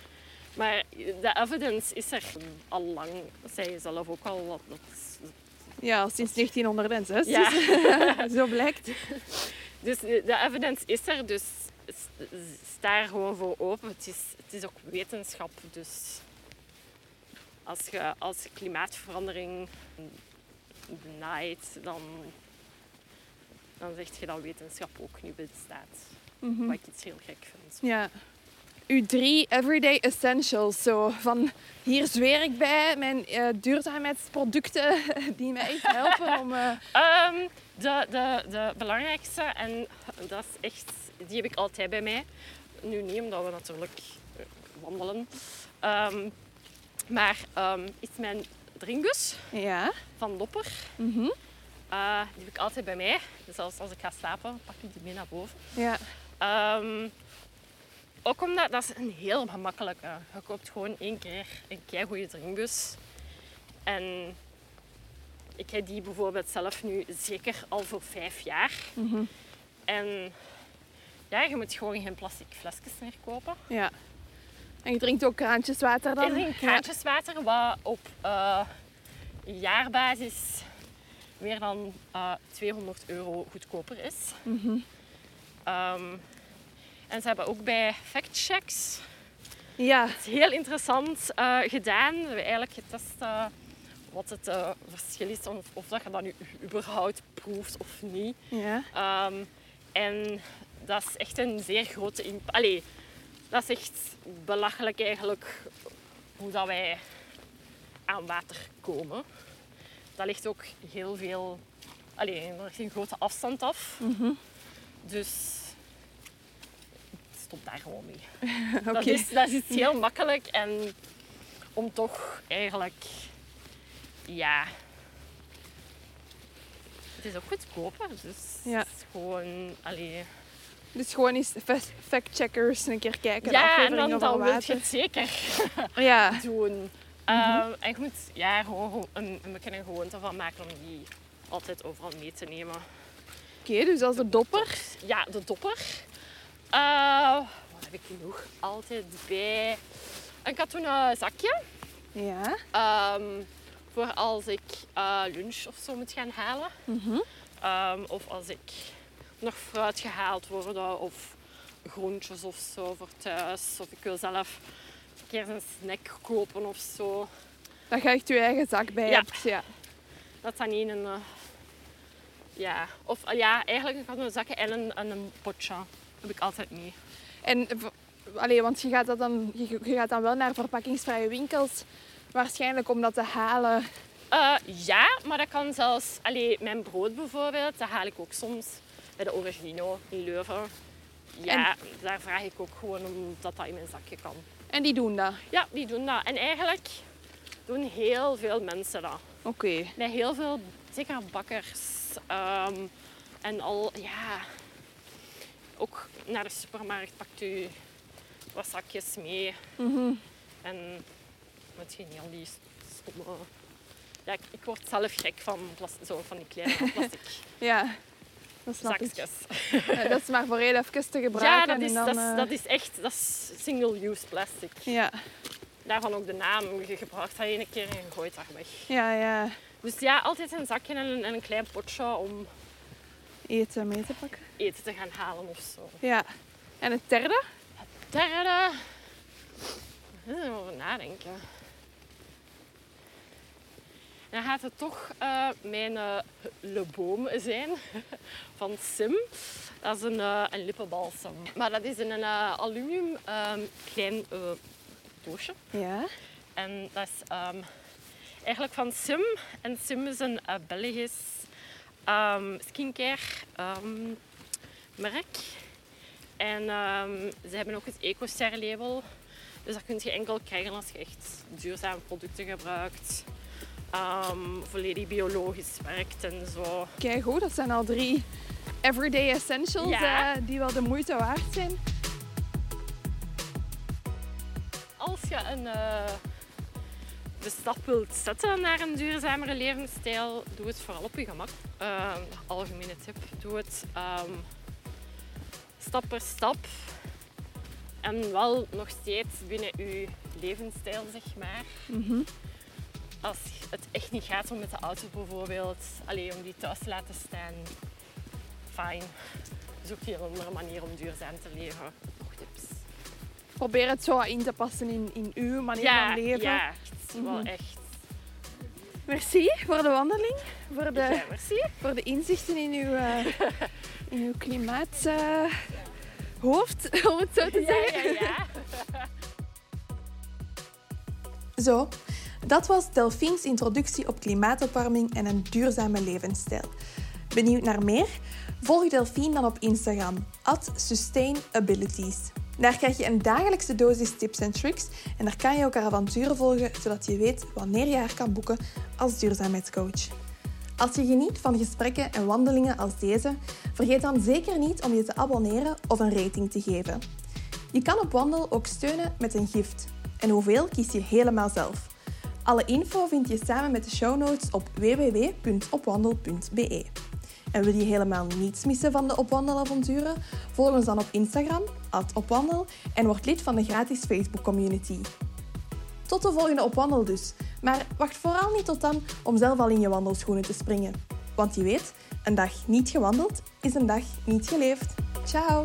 Maar de evidence is er al lang. Je zelf ook al. Dat, dat, ja, sinds 1906. ja. Zo blijkt. Dus de de evidence is er, dus sta er gewoon voor open. Het is, het is ook wetenschap, dus als je als klimaatverandering benaait, dan, dan zeg je dat wetenschap ook niet bestaat. Mhm. Wat ik iets heel gek vind. Ja. Uw drie everyday essentials. Zo van hier zweer ik bij mijn eh, duurzaamheidsproducten die mij echt helpen om. eh, Ehm, de, de, de belangrijkste, en dat is echt, die heb ik altijd bij mij. Nu niet, omdat we natuurlijk eh, wandelen. Ehm, maar ehm, is mijn drinkbus ja. van Lopper. Mhm. Eh, die heb ik altijd bij mij. Dus als, als ik ga slapen, pak ik die mee naar boven. Ja. Ehm, ook omdat dat is een heel gemakkelijke. Je koopt gewoon één keer een kei goede drinkbus. En ik heb die bijvoorbeeld zelf nu zeker al voor vijf jaar. Mhm. En ja, je moet gewoon geen plastic flesjes meer kopen. ja. En je drinkt ook kraantjeswater dan? Ik drink kraantjeswater, wat op eh, jaarbasis meer dan eh, 200 euro goedkoper is. Mhm. Ehm, en ze hebben ook bij factchecks ja. Het is heel interessant eh, gedaan. We hebben eigenlijk getest eh, wat het eh, verschil is of, of dat je dat nu überhaupt proeft of niet. Ja. Ehm, en dat is echt een zeer grote impact. Dat is echt belachelijk eigenlijk hoe dat wij aan water komen. Dat ligt ook heel veel... Allee, ligt een grote afstand af. Mhm. Dus stop daar gewoon mee. Dat, is, dat is iets heel makkelijk en om toch eigenlijk, ja, het is ook goedkoper, dus Ja. het is gewoon, allee. Dus gewoon eens fa- factcheckers een keer kijken. de Ja, en afleveringen dan, van dan wil je water. het zeker Ja. doen. Ehm, en je moet ja, gewoon een, een een gewoonte van maken om die altijd overal mee te nemen. Oké, dus als de dopper. Ja, de dopper. Eh, wat heb ik nog altijd bij? Een katoenen zakje. Ja. Ehm, voor als ik eh, lunch of zo moet gaan halen. Ehm, of als ik nog fruit gehaald worden of groentjes of zo voor thuis. Of ik wil zelf een keer een snack kopen of zo. Dat je echt je eigen zak bij Ja. hebt. Ja. Dat dan niet een... eh, ja, of eh, ja, eigenlijk een katoenen zakje en een, en een potje. heb ik altijd mee. En v- allee, want je gaat, dat dan, je, je gaat dan wel naar verpakkingsvrije winkels. Waarschijnlijk om dat te halen. Eh, ja, maar dat kan zelfs... Allee, mijn brood bijvoorbeeld, dat haal ik ook soms de Origino in Leuven. Ja, daar vraag ik ook gewoon omdat dat in mijn zakje kan. En die doen dat. Ja, die doen dat. En eigenlijk doen heel veel mensen dat. Oké. Bij heel veel, zeker bakkers. ehm, en al, ja... Ook naar de supermarkt pakt u wat zakjes mee. Mhm. En met geen al die stomme... Ja, ik, ik word zelf gek van, plas- zo, van die kleine plastic Ja, dat snap zakjes. Ja, dat is maar voor heel even te Ja, gebruiken. dat is, en dan, dat, is, eh, dat is echt dat is single-use plastic. Ja, Daarvan ook de naam. Je gebruikt dat één keer en je gooit dat weg. ja, ja. Dus ja, altijd een zakje en een, en een klein potje om Eten mee te pakken. eten te gaan halen of zo. Ja. En het derde? Derde. Ik moet er over nadenken. Dan gaat het toch eh, mijn eh, Le Boom zijn van Sim. Dat is een, eh, een lippenbalsem. Maar dat is in een aluminium ehm, klein doosje. Ja. En dat is ehm, eigenlijk van Sim. En Sim is een Belgisch ehm, skincare merk. En ze hebben ook het EcoStar label. Dus dat kun je enkel krijgen als je echt duurzame producten gebruikt. Ehm, volledig biologisch werkt en zo. Kijk goed, dat zijn al drie everyday essentials Ja. eh, die wel de moeite waard zijn. Als je een, eh, de stap wilt zetten naar een duurzamere levensstijl, doe het vooral op je gemak. Eh, algemene tip, doe het ehm, stap per stap. En wel nog steeds binnen je levensstijl, zeg maar. Mhm. Als het echt niet gaat om met de auto bijvoorbeeld, alleen om die thuis te laten staan, fijn. Zoek je een andere manier om duurzaam te leven. Nog tips. Probeer het zo in te passen in, in uw manier van leven. Ja, echt. Wel Mhm. echt. Merci voor de wandeling, voor de, Ja, merci. voor de inzichten in uw, eh, in uw klimaathoofd, hoofd, om het zo te zeggen. ja, ja. Zo, dat was Delphine's introductie op klimaatopwarming en een duurzame levensstijl. Benieuwd naar meer? Volg Delphine dan op Instagram, at sustainabilities. Daar krijg je een dagelijkse dosis tips en tricks en daar kan je ook haar avonturen volgen, zodat je weet wanneer je haar kan boeken als duurzaamheidscoach. Als je geniet van gesprekken en wandelingen als deze, vergeet dan zeker niet om je te abonneren of een rating te geven. Je kan op Wandel ook steunen met een gift. En hoeveel kies je helemaal zelf. Alle info vind je samen met de show notes op www.opwandel.be. En wil je helemaal niets missen van de Opwandelavonturen? Volg ons dan op Instagram, opwandel, en word lid van de gratis Facebook community. Tot de volgende Opwandel dus. Maar wacht vooral niet tot dan om zelf al in je wandelschoenen te springen. Want je weet, een dag niet gewandeld is een dag niet geleefd. Ciao!